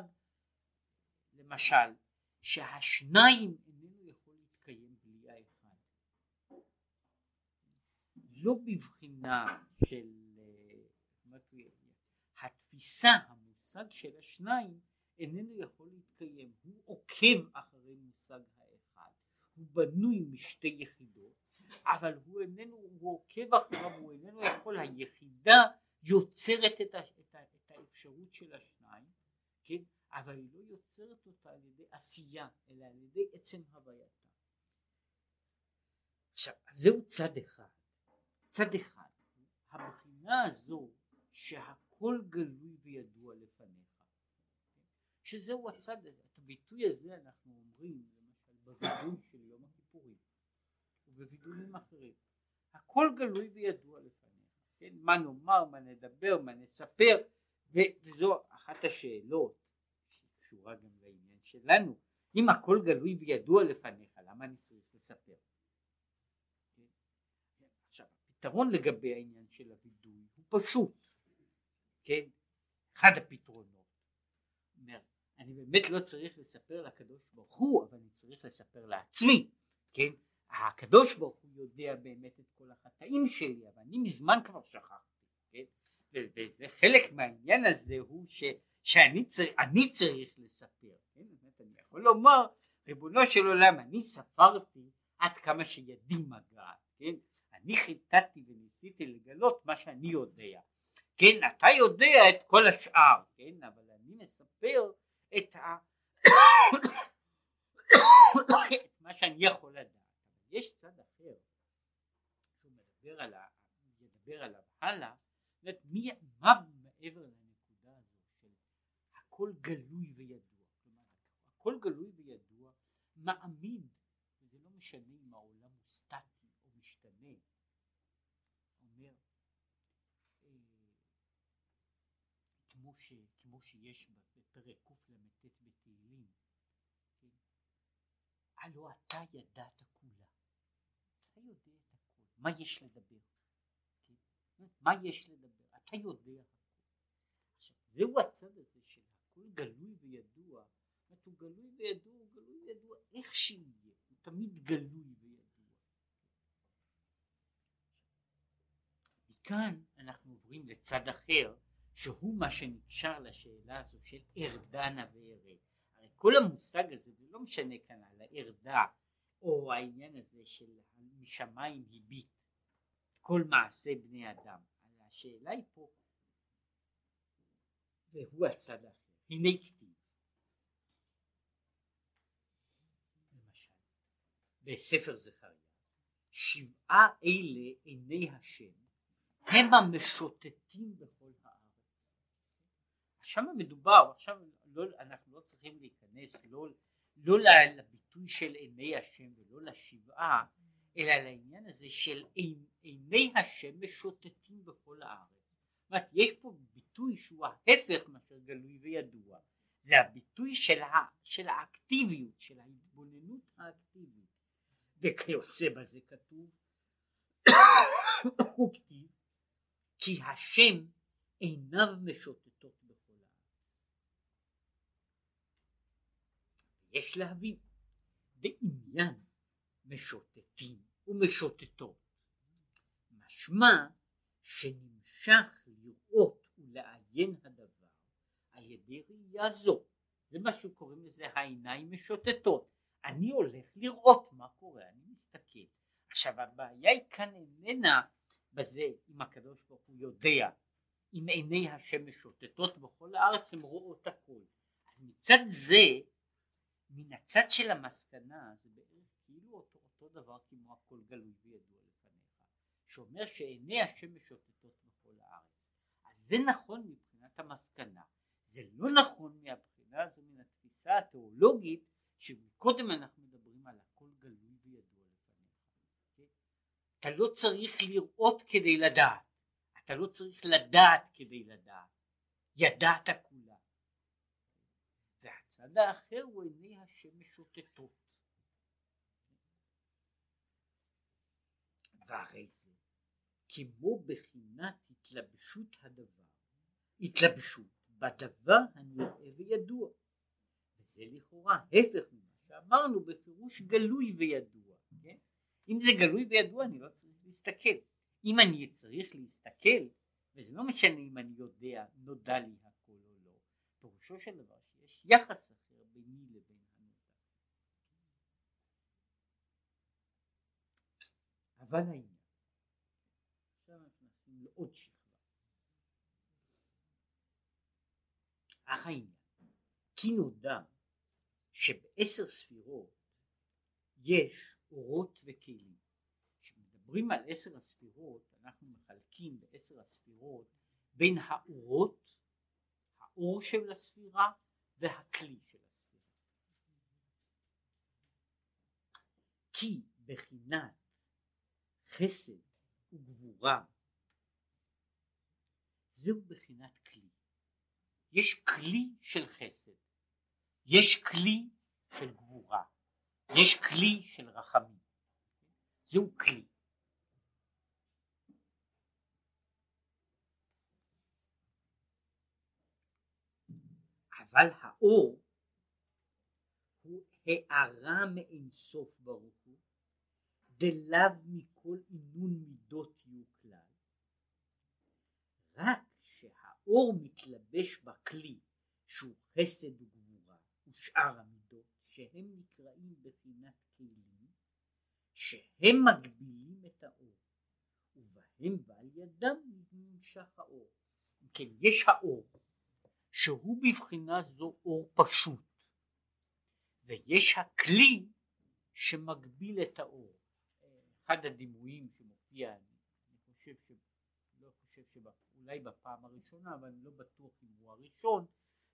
למשל שהשניים איננו יכול להתקיים בלי האחד. לא בבחינה של התפיסה המושג של השניים איננו יכול להתקיים, הוא עוקב אחרי מושג האחד, הוא בנוי משתי יחידות, אבל הוא איננו, הוא עוקב אחריו, הוא איננו יכול, היחידה יוצרת את, ה, את, ה, את האפשרות של השניים, כן, אבל היא לא יוצרת אותה על ידי עשייה, אלא על ידי עצם הווייתה. עכשיו, זהו צד אחד. צד אחד, הבחינה הזו שהכל גלוי וידוע לפניך. שזהו הצד, את הביטוי הזה אנחנו אומרים למשל בווידוי של יום הכיפורים ובווידויים אחרים. הכל גלוי וידוע לפניך, כן? מה נאמר, מה נדבר, מה נספר, וזו אחת השאלות שקשורה גם לעניין שלנו. אם הכל גלוי וידוע לפניך, למה אני צריך לספר? הפתרון לגבי העניין של הווידוי הוא פשוט, כן? אחד הפתרונות. אומר, אני באמת לא צריך לספר לקדוש ברוך הוא, אבל אני צריך לספר לעצמי, כן? הקדוש ברוך הוא יודע באמת את כל החטאים שלי אבל אני מזמן כבר שכחתי כן? וזה חלק מהעניין הזה הוא ש, שאני צריך, צריך לספר כן? אני יכול לומר ריבונו של עולם אני ספרתי עד כמה שידי מגעת כן? אני חיטטתי וניסיתי לגלות מה שאני יודע. כן אתה יודע את כל השאר כן אבל אני מספר את, ה... את מה שאני יכול לדעת. יש צד אחר שהוא מדבר עליו, ידבר עליו הלאה, מי, מה מעבר לנקודה הזו של הכל גלוי וידוע, כלומר הכל גלוי וידוע מעמיד, וזה לא משנה אם העולם הוא סטטי או משתנה, אומר אה, כמו, ש, כמו שיש בפרק קל"ט בתהילים, כן? הלא אתה ידעת יודע את הכל, מה יש לדבר? כן? מה יש לדבר? אתה יודע הכל. עכשיו, זהו הצד הזה של הכל גלוי וידוע, זאת הוא גלוי וידוע, הוא גלוי וידוע, איך שיהיה, הוא תמיד גלוי וידוע. מכאן אנחנו עוברים לצד אחר, שהוא מה שנקשר לשאלה הזו של ארדנה וארד. הרי כל המושג הזה, זה לא משנה כאן על הארדה או העניין הזה של משמיים הביט כל מעשה בני אדם. השאלה היא פה, והוא הצד האחר, הנה כתיב, למשל, בספר זכריה, שבעה אלה עיני השם הם המשוטטים בכל. שם מדובר, עכשיו לא, אנחנו לא צריכים להיכנס לא, לא לביטוי של עיני השם ולא לשבעה, אלא לעניין הזה של עיני השם משוטטים בכל הארץ. זאת אומרת, יש פה ביטוי שהוא ההפך מאשר גלוי וידוע. זה הביטוי של, ה, של האקטיביות, של ההתבוננות האקטיבית. וכיוצא בזה כתוב, הוא כתיב, כי השם עיניו משוטטות בכל הארץ. יש להבין, בעניין משוטטים ומשוטטות. משמע שנמשך לראות ולעיין הדבר על ידי ראייה זו. זה מה שקוראים לזה העיניים משוטטות. אני הולך לראות מה קורה, אני מסתכל. עכשיו הבעיה היא כאן איננה בזה אם הקדוש ברוך הוא יודע, אם עיני השם משוטטות בכל הארץ הן רואות הכל. אז מצד זה, מן הצד של המסקנה זה כאילו אותו, אותו דבר כמו הכל גלוי וידוע לפניך, שאומר שעיני השם משוטטות בכל הארץ. אז זה נכון מבחינת המסקנה, זה לא נכון מהבחינה הזו מן התפיסה התיאולוגית שקודם אנחנו מדברים על הכל גלוי וידוע לפניך. כן? אתה לא צריך לראות כדי לדעת, אתה לא צריך לדעת כדי לדעת, ידעת כולה. והצד האחר הוא עיני השם משוטטות. והרי זה כמו בחינת התלבשות הדבר, התלבשות בדבר הנראה וידוע. וזה לכאורה הפך ממה שאמרנו בפירוש גלוי וידוע. כן? אם זה גלוי וידוע אני לא צריך להסתכל. אם אני צריך להסתכל, וזה לא משנה אם אני יודע, נודע לי הכל או לא, פירושו של דבר שיש יחס ביני לבין אבל העניין, עכשיו אנחנו נכנסים לעוד שכבה. אך העניין, כי נודע שבעשר ספירות יש אורות וכלים. כשמדברים על עשר הספירות אנחנו מחלקים בעשר הספירות בין האורות, האור של הספירה והכלי של הספירה. כי בחינת חסד וגבורה זהו בחינת כלי. יש כלי של חסד, יש כלי של גבורה, יש כלי של רחמים. זהו כלי. אבל האור הוא הארה מאינסוף ברוך דלאו מכל עינון מידות יהיו כלל, רק שהאור מתלבש בכלי שהוא חסד וגבורה ושאר המידות שהם נקראים בחינת כלים שהם מגבילים את האור ובהם ועל ידם נמשך האור. כן, יש האור שהוא בבחינה זו אור פשוט ויש הכלי שמגביל את האור. אחד הדימויים שמופיע, אני חושב ש... לא חושב שאולי בפעם הראשונה, אבל אני לא בטוח אם הוא הראשון,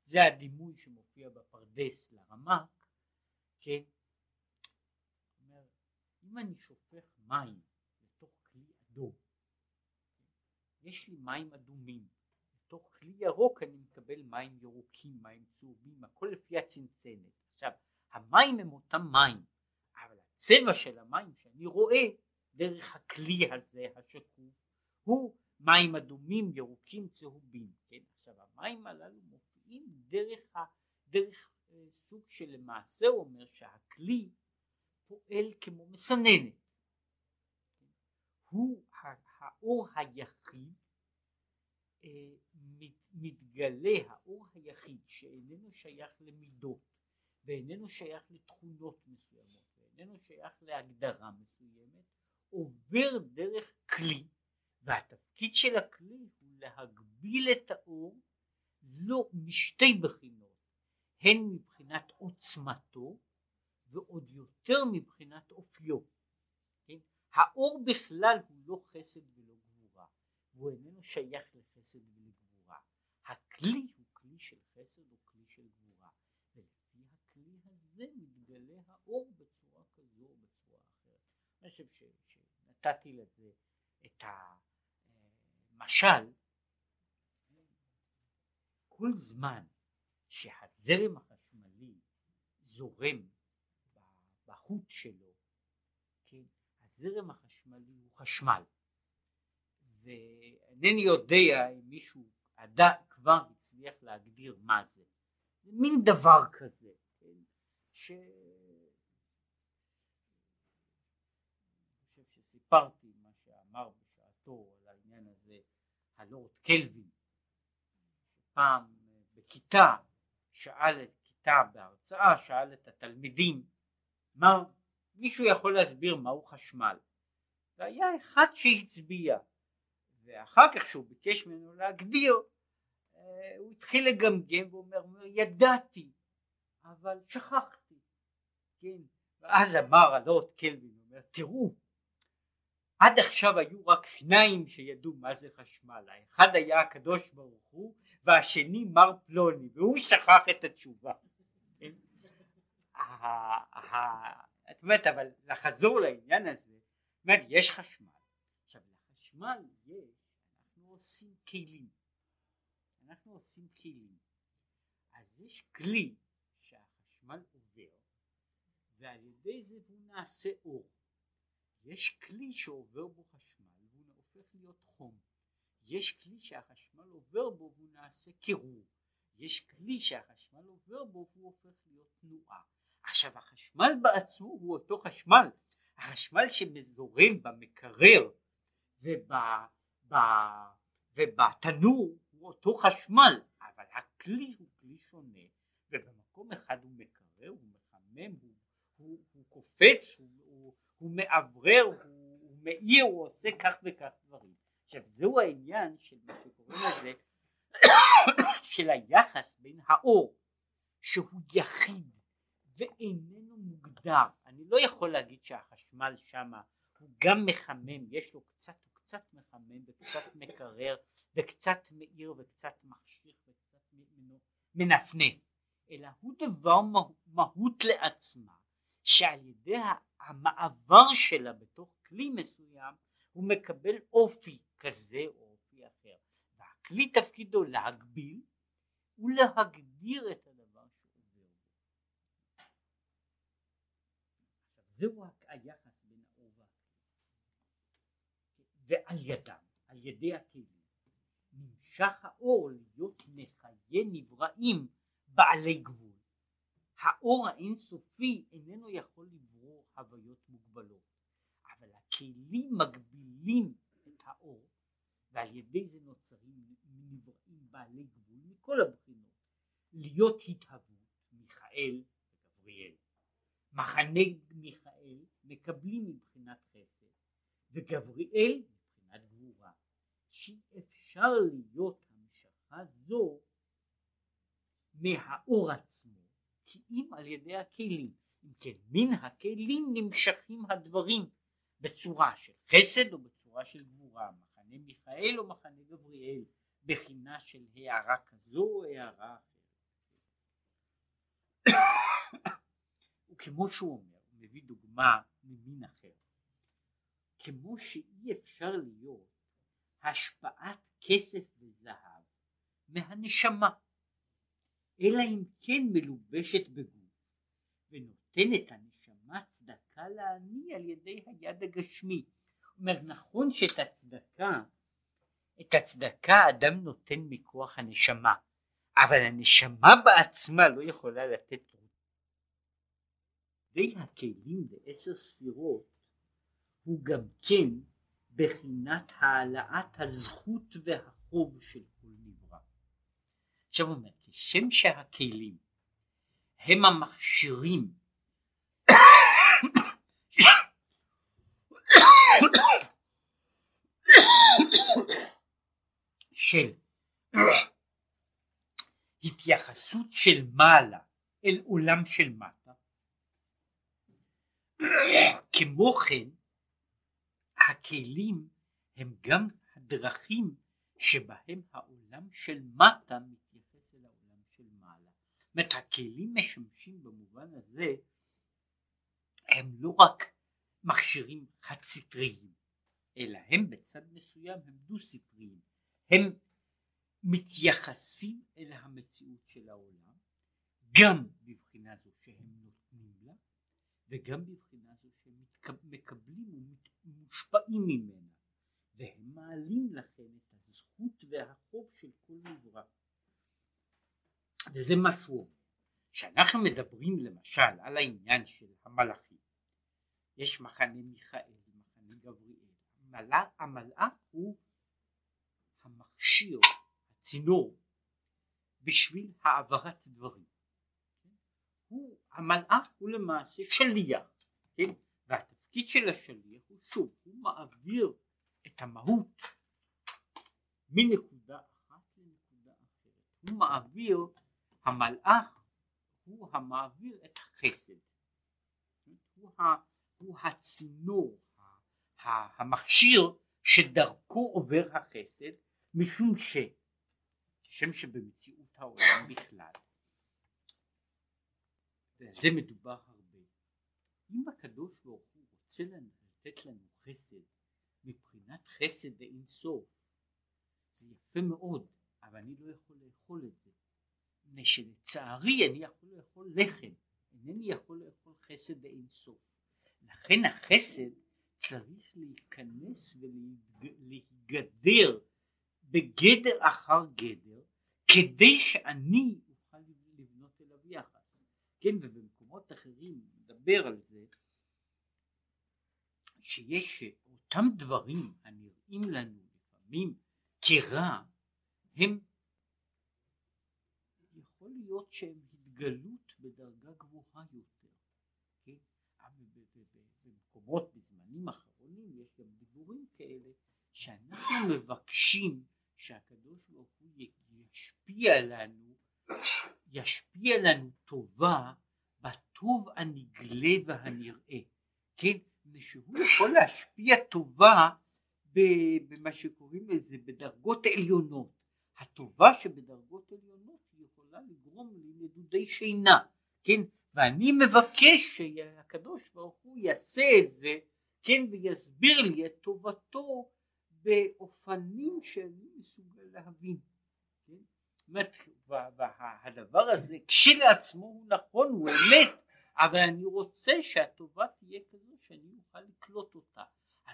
זה הדימוי שמופיע בפרדס לרמק, כן? אומר, אם אני שופך מים לתוך כלי אדום, יש לי מים אדומים, לתוך כלי ירוק אני מקבל מים ירוקים, מים צהובים, הכל לפי הצנצנת. עכשיו, המים הם אותם מים, אבל הצבע של המים שאני רואה דרך הכלי הזה השקוף הוא מים אדומים, ירוקים, צהובים, כן? עכשיו המים הללו מופיעים דרך, ה, דרך אה, סוג שלמעשה הוא אומר שהכלי פועל כמו מסננת. הוא האור היחיד אה, מתגלה, האור היחיד שאיננו שייך למידות ואיננו שייך לתכונות מסוימות ואיננו שייך להגדרה מסוימת עובר דרך כלי והתפקיד של הכלי הוא להגביל את האור לא משתי בחינות הן מבחינת עוצמתו ועוד יותר מבחינת אופיו כן? האור בכלל הוא לא חסד ולא גבורה והוא איננו שייך לחסד ולגבורה הכלי הוא כלי של חסד או כלי של גבורה ולפי הכלי הזה מתגלה האור בצורה כזו או בצורה אחרת אני חושב שנתתי לזה את המשל כל זמן שהזרם החשמלי זורם בחוט שלו, כן, הזרם החשמלי הוא חשמל. ואינני יודע אם מישהו עדה כבר הצליח להגדיר מה זה מין דבר כזה, כן, ש... שסיפרתי מה שאמר בשעתו על העניין הזה הלורד קלווין, שפעם בכיתה שאל את כיתה בהרצאה, שאל את התלמידים מה, מישהו יכול להסביר מהו חשמל, והיה אחד שהצביע, ואחר כך שהוא ביקש ממנו להגדיר, אה, הוא התחיל לגמגם ואומר, ידעתי, אבל שכחתי, כן, ואז אמר הלורד קלווין, אומר, תראו, עד עכשיו היו רק שניים שידעו מה זה חשמל, האחד היה הקדוש ברוך הוא והשני מר פלוני והוא שכח את התשובה. כן? את אומרת אבל לחזור לעניין הזה, זאת אומרת יש חשמל, עכשיו לחשמל יש, אנחנו עושים כלים, אנחנו עושים כלים, אז יש כלי שהחשמל עובר ועל ידי זה הוא נעשה אור יש כלי שעובר בו חשמל והוא הופך להיות חום. יש כלי שהחשמל עובר בו והוא נעשה קירור. יש כלי שהחשמל עובר בו והוא הופך להיות תנועה. עכשיו החשמל בעצמו הוא אותו חשמל. החשמל שמזורם במקרר ובתנור הוא אותו חשמל, אבל הכלי הוא כלי שונה, ובמקום אחד הוא מקרר, הוא מחמם, הוא, הוא, הוא קופץ, הוא, הוא, מאוורר, הוא, מאיר, הוא עושה כך וכך דברים. עכשיו זהו העניין של מה שקוראים לזה של היחס בין האור שהוא יחיד ואיננו מוגדר. אני לא יכול להגיד שהחשמל שם הוא גם מחמם, יש לו קצת, הוא קצת מחמם וקצת מקרר וקצת מאיר וקצת מחשיך וקצת מנפנף, אלא הוא דבר מהות לעצמה שעל ידי המעבר שלה בתוך כלי מסוים הוא מקבל אופי כזה או אופי אחר. והכלי תפקידו להגביל ולהגדיר את הדבר שעובר בו. זהו היחס בין האור ועל ידם, על ידי הכלים נמשך האור להיות מחיי נבראים בעלי גבול האור האינסופי איננו יכול לברור חוויות מוגבלות אבל הכלים מגבילים את האור ועל ידי זה נוצרים נבראים בעלי גבול מכל הבחינות. להיות התהוות מיכאל וגבריאל. מחנה מיכאל מקבלים מבחינת חסד וגבריאל מבחינת גבורה. שאי אפשר להיות המשכה זו מהאור עצמו כי על ידי הכלים. אם כן מן הכלים נמשכים הדברים בצורה של חסד או בצורה של גבורה. מחנה מיכאל או מחנה גבריאל בחינה של הערה כזו או הערה אחרת. וכמו שהוא אומר הוא מביא דוגמה ממין אחר. כמו שאי אפשר להיות השפעת כסף וזהב מהנשמה אלא אם כן מלובשת בגוף ונותנת הנשמה צדקה לעני על ידי היד הגשמי. אומר נכון שאת הצדקה את הצדקה אדם נותן מכוח הנשמה אבל הנשמה בעצמה לא יכולה לתת די הכלים בעשר ספירות הוא גם כן בחינת העלאת הזכות והחוב של כל נברא. עכשיו אומר, כשם שהכלים הם המכשירים. של התייחסות של מעלה אל עולם של מטה. כמו כן הכלים הם גם הדרכים שבהם העולם של מטה מתייחס אל העולם של מעלה. אומרת הכלים משמשים במובן הזה הם לא רק מכשירים חד סטריים אלא הם בצד מסוים הם דו סטריים הם מתייחסים אל המציאות של העולם גם בבחינה זו שהם נותנים לה וגם בבחינה זו שהם מקבלים ומושפעים ממנה והם מעלים לכן את הזכות והחוב של כל נברא וזה אומר כשאנחנו מדברים למשל על העניין של המלאכים יש מחנה מיכאל, מחנה גבריאל, המלאך, המלאך הוא המכשיר, הצינור בשביל העברת דברים. הוא, המלאך הוא למעשה שליח, כן? והתפקיד של השליח הוא שוב, הוא מעביר את המהות מנקודה אחת לנקודה אחרת. הוא מעביר, המלאך הוא המעביר את החסד. הוא, ה, הוא הצינור, המכשיר שדרכו עובר החסד, משום ש... כשם שבמציאות העולם בכלל, ועל זה מדובר הרבה, אם הקדוש ברוך הוא רוצה לנו, לתת לנו חסד מבחינת חסד ואין סוף, זה יפה מאוד, אבל אני לא יכול לאכול את זה. מפני שלצערי אני יכול לאכול לחם, אינני יכול לאכול חסד ואין סוף. לכן החסד צריך להיכנס ולהיגדר בגדר אחר גדר כדי שאני אוכל לבנות אליו יחס. כן, ובמקומות אחרים נדבר על זה שיש אותם דברים הנראים לנו לפעמים כרע הם להיות שהם התגלות בדרגה גבוהה יותר, כן? במקומות בזמנים אחרונים יש גם דיבורים כאלה שאנחנו מבקשים שהקדוש ברוך הוא ישפיע לנו, ישפיע לנו טובה בטוב הנגלה והנראה, כן? שהוא יכול להשפיע טובה במה שקוראים לזה בדרגות עליונות. הטובה שבדרגות עליונות יכולה לגרום לי לנדודי שינה, כן? ואני מבקש שהקדוש ברוך הוא יעשה את זה, כן? ויסביר לי את טובתו באופנים שאני מסוגל להבין. כן? אומרת, והדבר הזה כשלעצמו הוא נכון, הוא אמת, אבל אני רוצה שהטובה תהיה כזו שאני אוכל לקלוט אותה.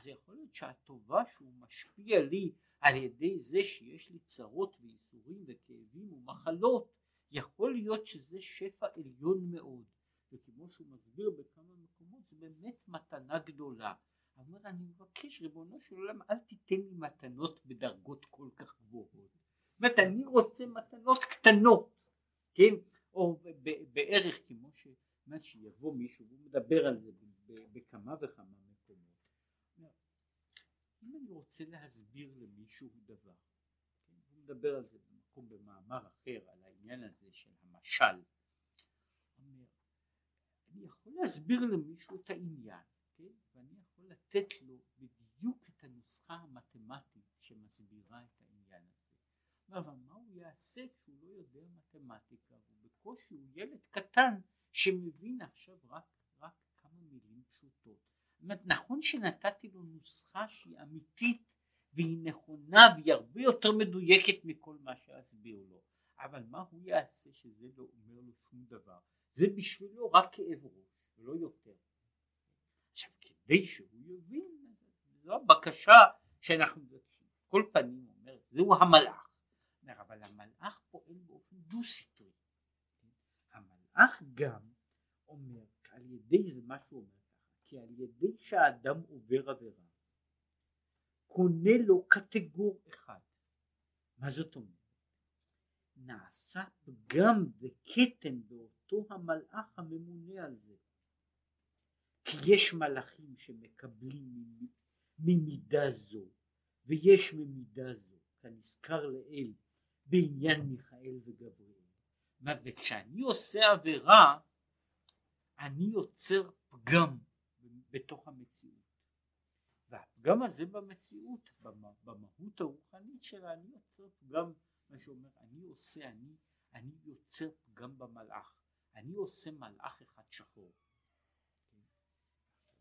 אז יכול להיות שהטובה שהוא משפיע לי על ידי זה שיש לי צרות וייסורים וכאבים ומחלות, יכול להיות שזה שפע עליון מאוד. וכמו שהוא מסביר בכמה מקומות, זה באמת מתנה גדולה. אומר אני מבקש ריבונו של עולם אל תיתן לי מתנות בדרגות כל כך גבוהות. זאת אומרת אני רוצה מתנות קטנות, כן? או בערך כמו ש... שיבוא מישהו והוא מדבר על זה בכמה וכמה. אם אני רוצה להסביר למישהו דבר, כן? הוא מדבר על זה במקום במאמר אחר על העניין הזה של המשל. אומר, אני יכול להסביר למישהו את העניין, כן? ואני יכול לתת לו בדיוק את הנוסחה המתמטית שמסבירה את העניין הזה. אבל מה הוא יעשה כשהוא לא יודע מתמטיקה? הוא בקושי הוא ילד קטן שמבין עכשיו רק, רק כמה מילים פשוטות. אומרת, נכון שנתתי לו נוסחה שהיא אמיתית והיא נכונה והיא הרבה יותר מדויקת מכל מה שאסביר לו, אבל מה הוא יעשה שזה לא אומר לו שום דבר? זה בשבילו רק כאב ראש ולא יותר. עכשיו כדי שהוא יבין, זו הבקשה שאנחנו מבקשים. כל פנים אומר, זהו המלאך. אומר, אבל המלאך פועל באופן דו סטרי. המלאך גם אומר, על ידי זה מה שהוא אומר כי על ידי שהאדם עובר עבירה, קונה לו קטגור אחד. מה זאת אומרת? נעשה פגם וכתם באותו המלאך הממונה על זה. כי יש מלאכים שמקבלים ממידה זו ויש ממידה זו, כנזכר לאל בעניין מיכאל וגבריאל. וכשאני עושה עבירה אני יוצר פגם בתוך המציאות. והפגם הזה במציאות, במהות הרוחנית שלה, אני יוצר פגם, מה שאומר, אני עושה, אני, אני יוצר פגם במלאך, אני עושה מלאך אחד שחור.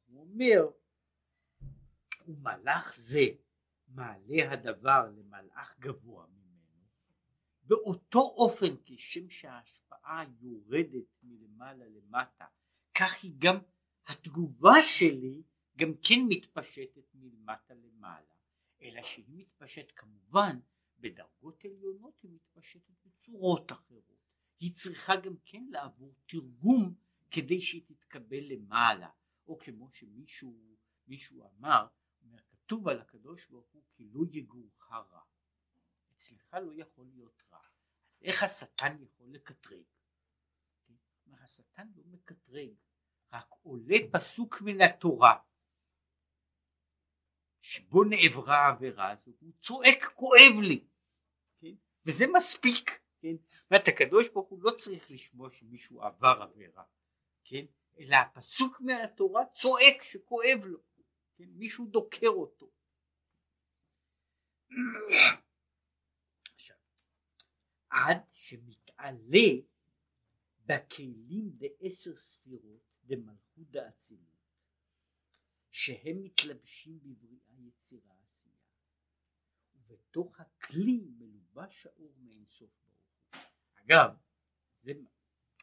הוא אומר, ומלאך זה מעלה הדבר למלאך גבוה ממנו, באותו אופן כשם שההשפעה יורדת מלמעלה למטה כך היא גם התגובה שלי גם כן מתפשטת מלמטה למעלה, אלא שהיא מתפשטת כמובן בדרגות עליונות היא מתפשטת בצורות אחרות. היא צריכה גם כן לעבור תרגום כדי שהיא תתקבל למעלה, או כמו שמישהו מישהו אמר, כתוב על הקדוש ברוך הוא כי לא יגורך רע. אצלך לא יכול להיות רע. אז איך השטן יכול לקטרג? השטן לא מקטרג, רק עולה פסוק מן התורה שבו נעברה העבירה הזו, הוא צועק כואב לי, כן? וזה מספיק, כן? זאת הקדוש ברוך הוא לא צריך לשמוע שמישהו עבר עבירה, כן? אלא הפסוק מהתורה צועק שכואב לו, כן? מישהו דוקר אותו. עכשיו, עד שמתעלה בכלים בעשר ספירות דמלכות דאצילות שהם מתלבשים בבריאה יצירה עשייה ובתוך הכלי מלובש האור מאין סוף ברוך. אגב, זה,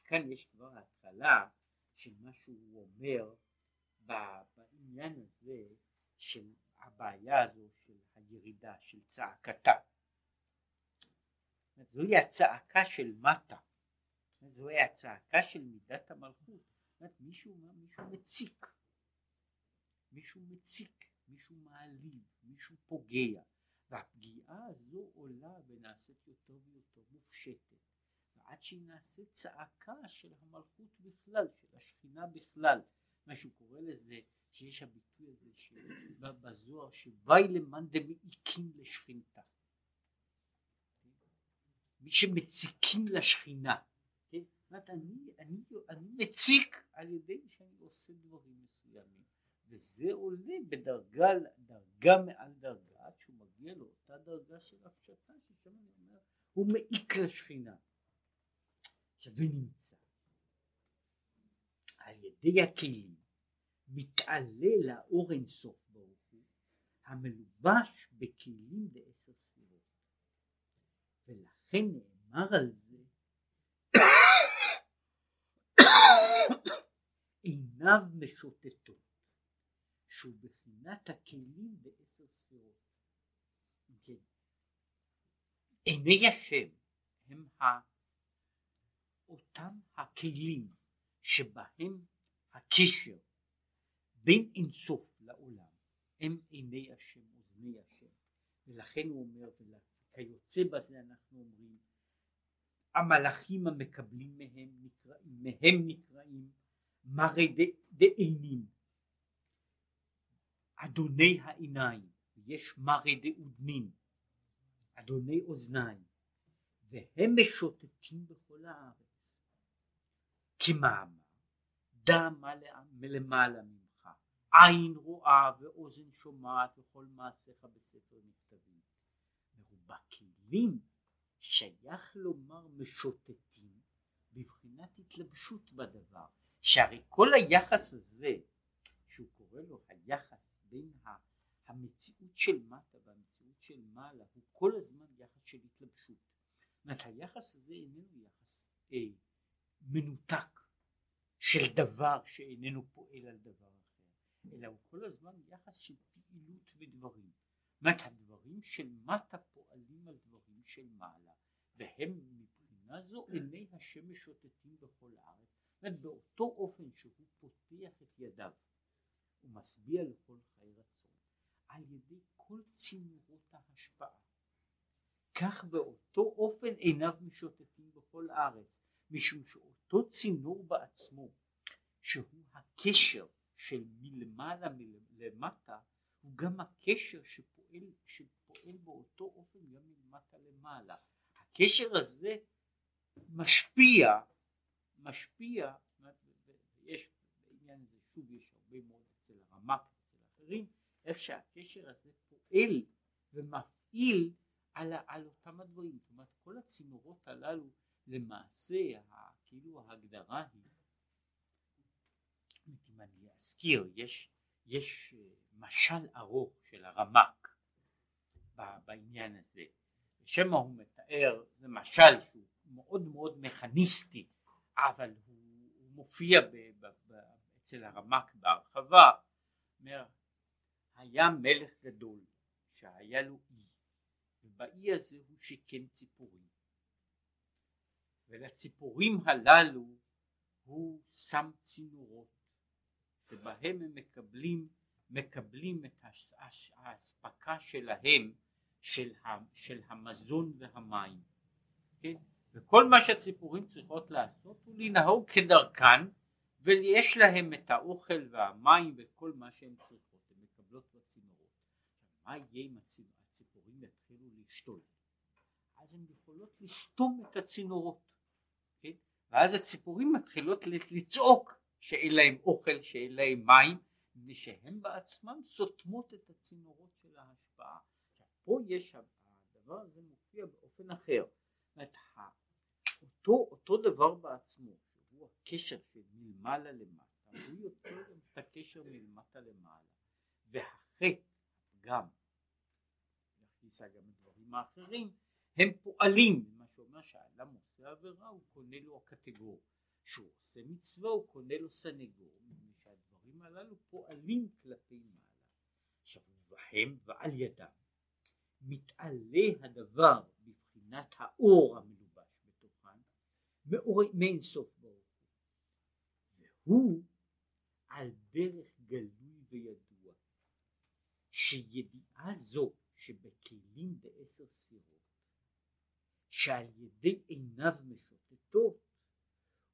כאן יש כבר התחלה של מה שהוא אומר בעניין הזה של הבעיה הזו של הירידה, של צעקתה. זוהי הצעקה של מטה זוהי הצעקה של מידת המלכות. זאת מישהו, מישהו מציק, מישהו מציק, מישהו מעליב, מישהו פוגע, והפגיעה הזו עולה ונעשית יותר ויותר מופשטת, ועד שהיא נעשית צעקה של המלכות בכלל, של השכינה בכלל, מה שהוא קורא לזה, שיש הביטוי הזה בזוהר, שוואי למאן דמעיקים לשכינתה. מי שמציקים לשכינה, אומרת, אני, אני, אני מציק על ידי שאני עושה דברים מסוימים, וזה עולה בדרגה דרגה מעל דרגה, עד שהוא מגיע לאותה דרגה של הפשטה, ששם אני אומר, הוא מעיק לשכינה. עכשיו, ונמצא על ידי הכלים מתעלה לאור אינסוף ברוך הוא, המלובש בכלים בעשר ספירות. ולכן נאמר על זה עיניו משוטטות, שהוא בחינת הכלים בעשר ספירות. כן. עיני השם הם ה... אותם הכלים שבהם הקשר בין אינסוף לעולם הם עיני השם אוזני השם ולכן הוא אומר וכיוצא בזה אנחנו אומרים המלאכים המקבלים מהם נקראים מהם נקראים מרי דעינים אדוני העיניים יש מרי דאודנין אדוני אוזניים והם משוטטים בכל הארץ. כמאמר מה מלמעלה ממך. עין רואה ואוזן שומעת וכל מעשיך בספר נכתבים ובכלים שייך לומר משוטטים בבחינת התלבשות בדבר שהרי כל היחס הזה שהוא קורא לו היחס בין המציאות של מטה והמציאות של מעלה הוא כל הזמן יחס של התלבשות. זאת אומרת היחס הזה איננו יחס אה, מנותק של דבר שאיננו פועל על דבר אחר אלא הוא כל הזמן יחס של פעילות בדברים. זאת אומרת הדברים של מטה פועלים על דברים של מעלה והם מבחינה זו עיני השם משוטטים בכל הארץ. זאת באותו אופן שהוא פותח את ידיו ומשביע לכל חי רצון על ידי כל צינורות ההשפעה. כך באותו אופן עיניו משוטטים בכל הארץ, משום שאותו צינור בעצמו, שהוא הקשר של מלמעלה למטה, הוא גם הקשר שפועל, שפועל באותו אופן גם מלמטה למעלה. הקשר הזה משפיע, משפיע, יש בעניין הזה שוב יש הרבה מאוד אצל הרמ"ק ואצל אחרים, איך שהקשר הזה פועל ומפעיל על, על אותם הדברים, זאת אומרת כל הצינורות הללו למעשה כאילו ההגדרה היא, אם אני אזכיר, יש, יש אה, משל ארוך של הרמ"ק בעניין הזה, שמא הוא מתאר, זה משל שהוא מאוד מאוד מכניסטי, אבל הוא, הוא מופיע ב, ב, ב, אצל הרמ"ק בהרחבה, אומר היה מלך גדול שהיה לו אי ובאי הזה הוא שיכן ציפורים. ולציפורים הללו הוא שם צינורות שבהם הם מקבלים מקבלים את האספקה שלהם של, של המזון והמים כן? וכל מה שהציפורים צריכות לעשות הוא לנהוג כדרכן ויש להם את האוכל והמים וכל מה שהן צריכות, הן מקבלות בצינורות. מה יהיה אם הציפורים יתחילו לשתול? אז הן יכולות לסתום את הצינורות, כן? ואז הציפורים מתחילות לצעוק שאין להם אוכל, שאין להם מים, מפני שהן בעצמן סותמות את הצינורות של ההשפעה. פה יש, הדבר הזה מופיע באופן אחר. זאת אותו, אותו דבר בעצמו, שהוא הקשר של מלמעלה למטה, הוא יוצר גם את הקשר מלמטה למעלה. והחטא, הפגם, נכניסה גם הדברים האחרים, הם פועלים, מה שאומר שהאדם עושה עבירה הוא קונה לו הקטגור, שהוא עושה מצווה הוא קונה לו סנגור, מפני שהדברים הללו פועלים כלפי מעלה. עכשיו ובהם ועל ידם מתעלה הדבר בבחינת האור המלובש בתוכן מאין סוף ברוך הוא. והוא על דרך גלוי וידוע שידיעה זו שבכלים בעשר ספירות שעל ידי עיניו משוטטות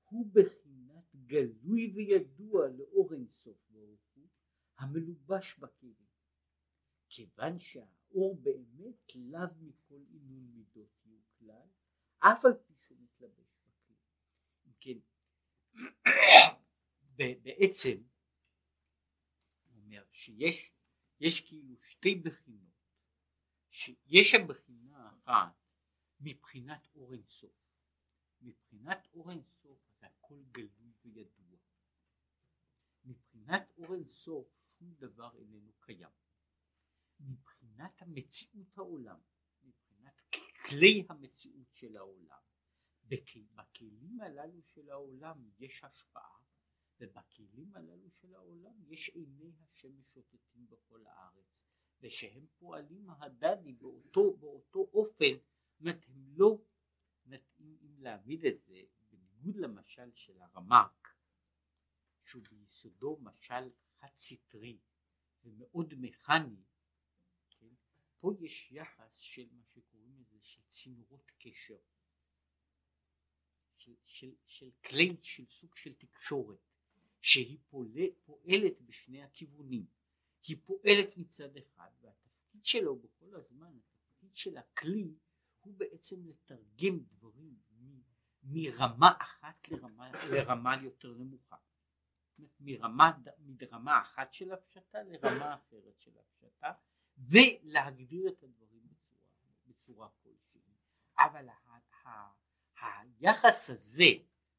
הוא בחינת גלוי וידוע לאור אינסוף ברוך הוא המלובש בכלים. כיוון שהאור באמת לאו מכל עינון מידות יהיו כלל אף על פי שהוא מתלבש בכלי כן בעצם אומר שיש יש כאילו שתי בחינות שיש הבחינה אחת מבחינת אור אינסוף מבחינת אור אינסוף אז הכל גלוי וידוע. מבחינת אור אינסוף שום דבר איננו קיים מבחינת המציאות העולם מבחינת כלי המציאות של העולם בכלים הללו של העולם יש השפעה ובכלים הללו של העולם יש עיני השם משוטטים בכל הארץ ושהם פועלים ההדדי באותו, באותו אופן, זאת הם לא, אם, להעמיד את זה בניגוד למשל של הרמ"ק שהוא ביסודו משל חד סטרי ומאוד מכני? פה יש יחס של מה שקוראים לזה של צינורות קשר, של, של, של כלי, של סוג של תקשורת, שהיא פועלת, פועלת בשני הכיוונים, היא פועלת מצד אחד והתפקיד שלו בכל הזמן, התפקיד של הכלי הוא בעצם לתרגם דברים מרמה אחת לרמה, לרמה יותר נמוכה. מרמה, מרמה אחת של הפשטה לרמה אחרת של הפשטה ולהגדיר את הדברים בצורה, כלשהי. אבל היחס הזה,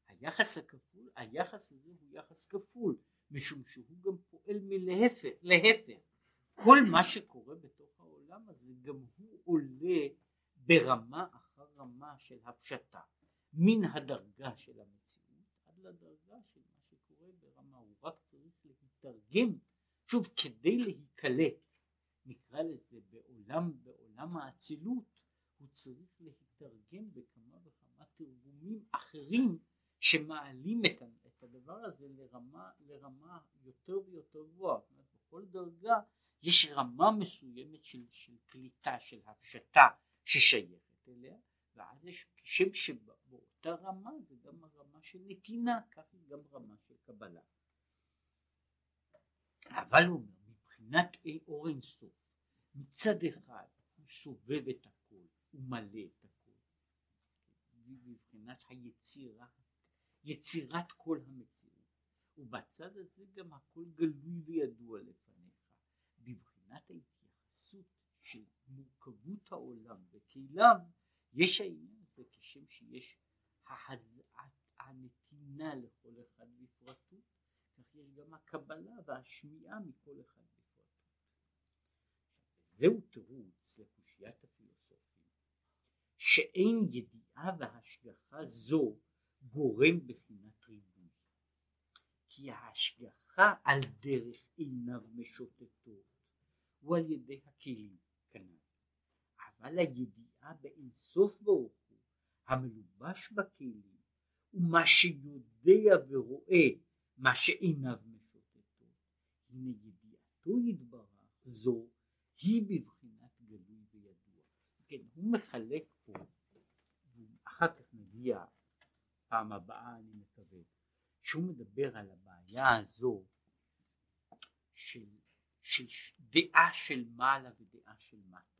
היחס הכפול, היחס הזה הוא יחס כפול משום שהוא גם פועל מלהפך, להפך. כל מה שקורה בתוך העולם הזה גם הוא עולה ברמה אחר רמה של הפשטה. מן הדרגה של המציאות עד לדרגה של מה שקורה ברמה, הוא רק צריך להתרגם, שוב כדי להיקלט, נקרא לזה בעולם, בעולם האצילות, הוא צריך להתרגם בכמה וכמה תרגומים אחרים שמעלים את, את הדבר הזה לרמה, לרמה יותר ויותר גבוהה, זאת אומרת בכל דרגה יש רמה מסוימת של, של קליטה, של הפשטה ששייכת אליה, ואז יש כשם שבאותה רמה זה גם הרמה של נתינה, כך היא גם רמה של קבלה. אבל הוא אומר, מבחינת אור אינסוף, מצד אחד הוא סובב את הכל, הוא מלא את הכל, מבחינת היצירה, יצירת כל המציאות, ובצד הזה גם הכל גלוי וידוע לפניך, בבחינת ההתייחסות של מורכבות העולם וכליו יש העניין הזה כשם שיש הנתינה לכל אחד בפרטות, כך יש גם הקבלה והשמיעה מכל אחד. זהו תירוץ לקושיית הפילוסופים, שאין ידיעה והשגחה זו גורם בחינת ריבוי, כי ההשגחה על דרך עיניו משוטטות הוא על ידי הכלים כנ"ל, אבל הידיעה באינסוף ברוך הוא המלובש בכלים ומה שיודע ורואה מה שעיניו משוטטו הנה ידיעתו יתברך זו היא בבחינת גלוי וידוע כן הוא מחלק פה אחר כך נגיע פעם הבאה אני מקווה שהוא מדבר על הבעיה הזו של, של דעה של מעלה ודעה של מטה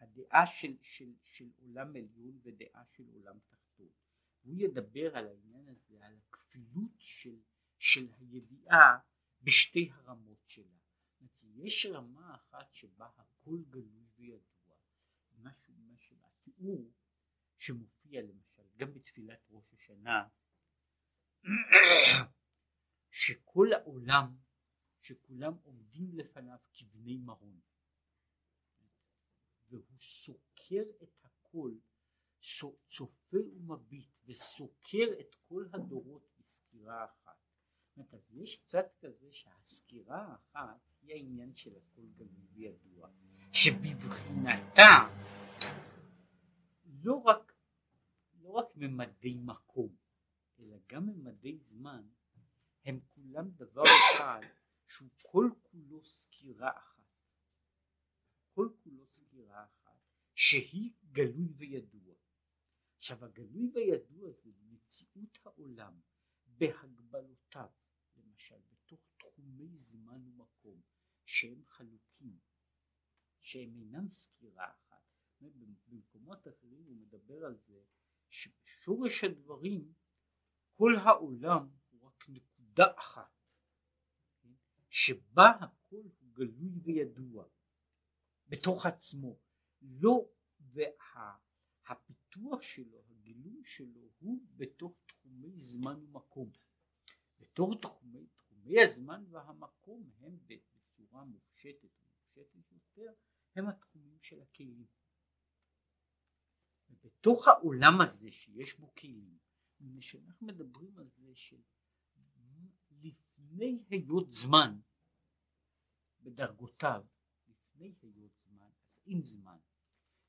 הדעה של, של, של עולם עליון ודעה של עולם תחתון. הוא ידבר על העניין הזה, על הכפילות של, של הידיעה בשתי הרמות שלה. יש רמה אחת שבה הכל גלוי וידוע, משהו, משהו, התיאור שמופיע למשל גם בתפילת ראש השנה, שכל העולם, שכולם עומדים לפניו כבני מרון. והוא סוקר את הכל, צופה ומביט וסוקר את כל הדורות בסקירה אחת. זאת אז יש צד כזה שהסקירה האחת היא העניין של הכל גלוי וידוע, שבבחינתה לא רק, לא רק ממדי מקום, אלא גם ממדי זמן, הם כולם דבר אחד שהוא כל כולו סקירה אחת. כל כולו סגירה אחת שהיא גלוי וידוע. עכשיו הגלוי וידוע זה מציאות העולם בהגבלותיו, למשל בתוך תחומי זמן ומקום שהם חלוקים, שהם אינם סגירה אחת. במקומות אחרים הוא מדבר על זה שבשורש הדברים כל העולם הוא רק נקודה אחת? שבה הכל הוא גלוי וידוע. בתוך עצמו. לא, והפיתוח שלו, הגילוי שלו הוא בתוך תחומי זמן ומקום. בתוך תחומי, תחומי הזמן והמקום הם בצורה מופשטת ומופשטת יותר, הם התחומים של הכלים. ובתוך העולם הזה שיש בו כלים, כשאנחנו מדברים על זה של לפני היות זמן בדרגותיו לפני היות זמן, אז אין זמן.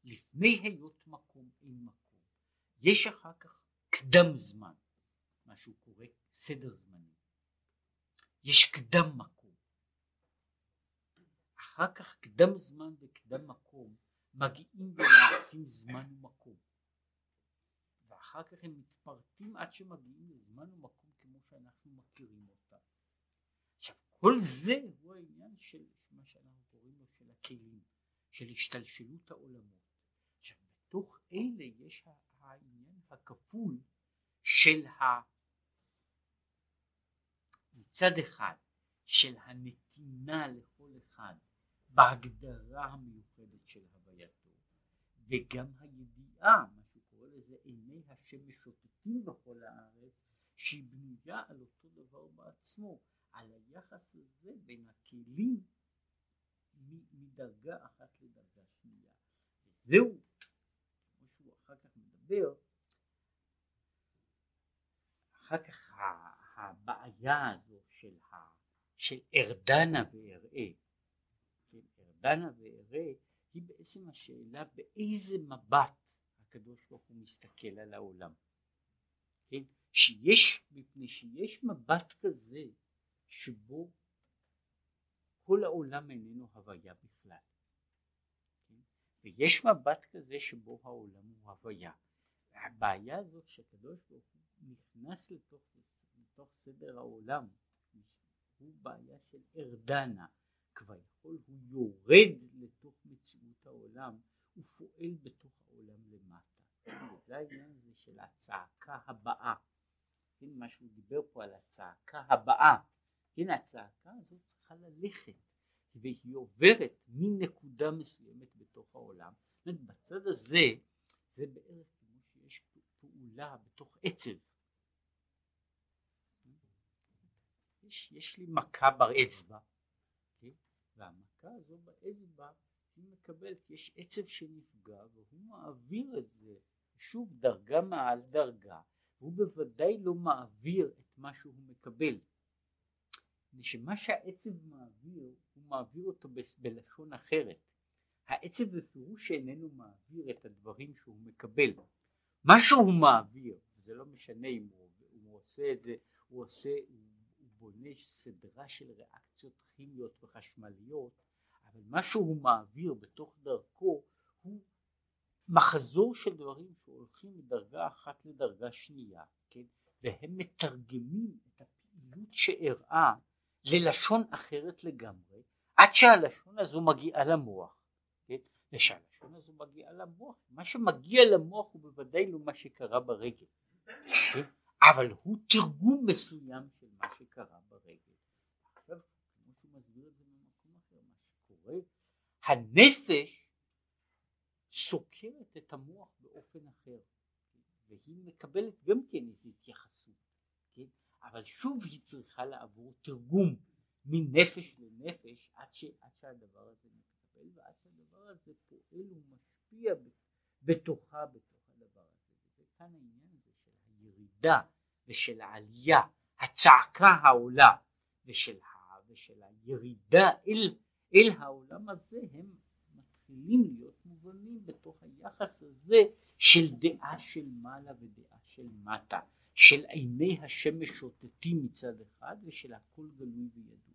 לפני היות מקום אין מקום. יש אחר כך קדם זמן, מה שהוא קורא סדר זמנים. יש קדם מקום, ואחר כך קדם זמן וקדם מקום מגיעים ונעשים זמן ומקום ואחר כך הם מתפרטים עד שמגיעים לזמן ומקום כמו שאנחנו מכירים אותם. עכשיו כל זה הוא העניין של מה שאנחנו קוראים לו של הכלים, של השתלשלות העולמות. עכשיו בתוך אלה יש העניין הכפול של ה... מצד אחד של הנתינה לכל אחד בהגדרה המיוחדת של הווייתו וגם הידיעה, מה שקורא לזה עיני השם משוטטים בכל הארץ, שהיא בנויה על אותו דבר בעצמו, על היחס הזה בין הכלים מדרגה אחת לדרגה שנייה. וזהו, כמו שהוא אחר כך מדבר, אחר כך הבעיה הזו של, של ארדנה ואראה, ארדנה ואראה היא בעצם השאלה באיזה מבט הקדוש ברוך הוא מסתכל על העולם. כן? שיש, מפני שיש מבט כזה שבו כל העולם איננו הוויה בכלל. כן? ויש מבט כזה שבו העולם הוא הוויה. והבעיה הזאת שהקדוש ברוך הוא נכנס לתוך, לתוך סדר העולם הוא בעיה של ארדנה, כביכול הוא יורד לתוך מציאות העולם ופועל בתוך העולם למטה. זה העניין הזה של הצעקה הבאה. כן, מה שהוא דיבר פה על הצעקה הבאה. כן, הצעקה הזאת צריכה ללכת והיא עוברת מנקודה מסוימת בתוך העולם. זאת אומרת, בצד הזה זה בערך כמו שיש פעולה בתוך עצב. יש, יש לי מכה באצבע, כן? והמכה הזו באצבע היא מקבלת, יש עצב שנפגע והוא מעביר את זה שוב דרגה מעל דרגה, והוא בוודאי לא מעביר את מה שהוא מקבל. שמה שהעצב מעביר, הוא מעביר אותו בלשון אחרת. העצב בפירוש שאיננו מעביר את הדברים שהוא מקבל. מה שהוא מעביר, זה לא משנה אם הוא, הוא עושה את זה, הוא עושה, הוא בונה סדרה של ריאקציות כימיות וחשמליות, אבל מה שהוא מעביר בתוך דרכו הוא מחזור של דברים שהולכים מדרגה אחת לדרגה שנייה, כן? והם מתרגמים את הפעילות שאירעה ללשון אחרת לגמרי, עד שהלשון הזו מגיעה למוח, כן? ושהלשון הזו מגיעה למוח, מה שמגיע למוח הוא בוודאי לא מה שקרה ברגל, כן? אבל הוא תרגום מסוים של מה שקרה ברגל. עכשיו, כמו שהוא מסביר את זה ממקום אחר, מה שקורה, הנפש סוקרת את המוח באופן אחר, והיא מקבלת גם כן איזו התייחסות, כן? אבל שוב היא צריכה לעבור תרגום מנפש לנפש עד, ש, עד שהדבר הזה מתקבל ועד שהדבר הזה פועל ומשפיע בתוכה, בתוך הדבר הזה. וזה כאן העניין הזה של הירידה ושל העלייה, הצעקה העולה ושל, ושל הירידה אל, אל העולם הזה הם מתחילים להיות מובנים בתוך היחס הזה של דעה של מעלה ודעה של מטה, של עיני השם משוטטים מצד אחד ושל הכל גלוי וידוע.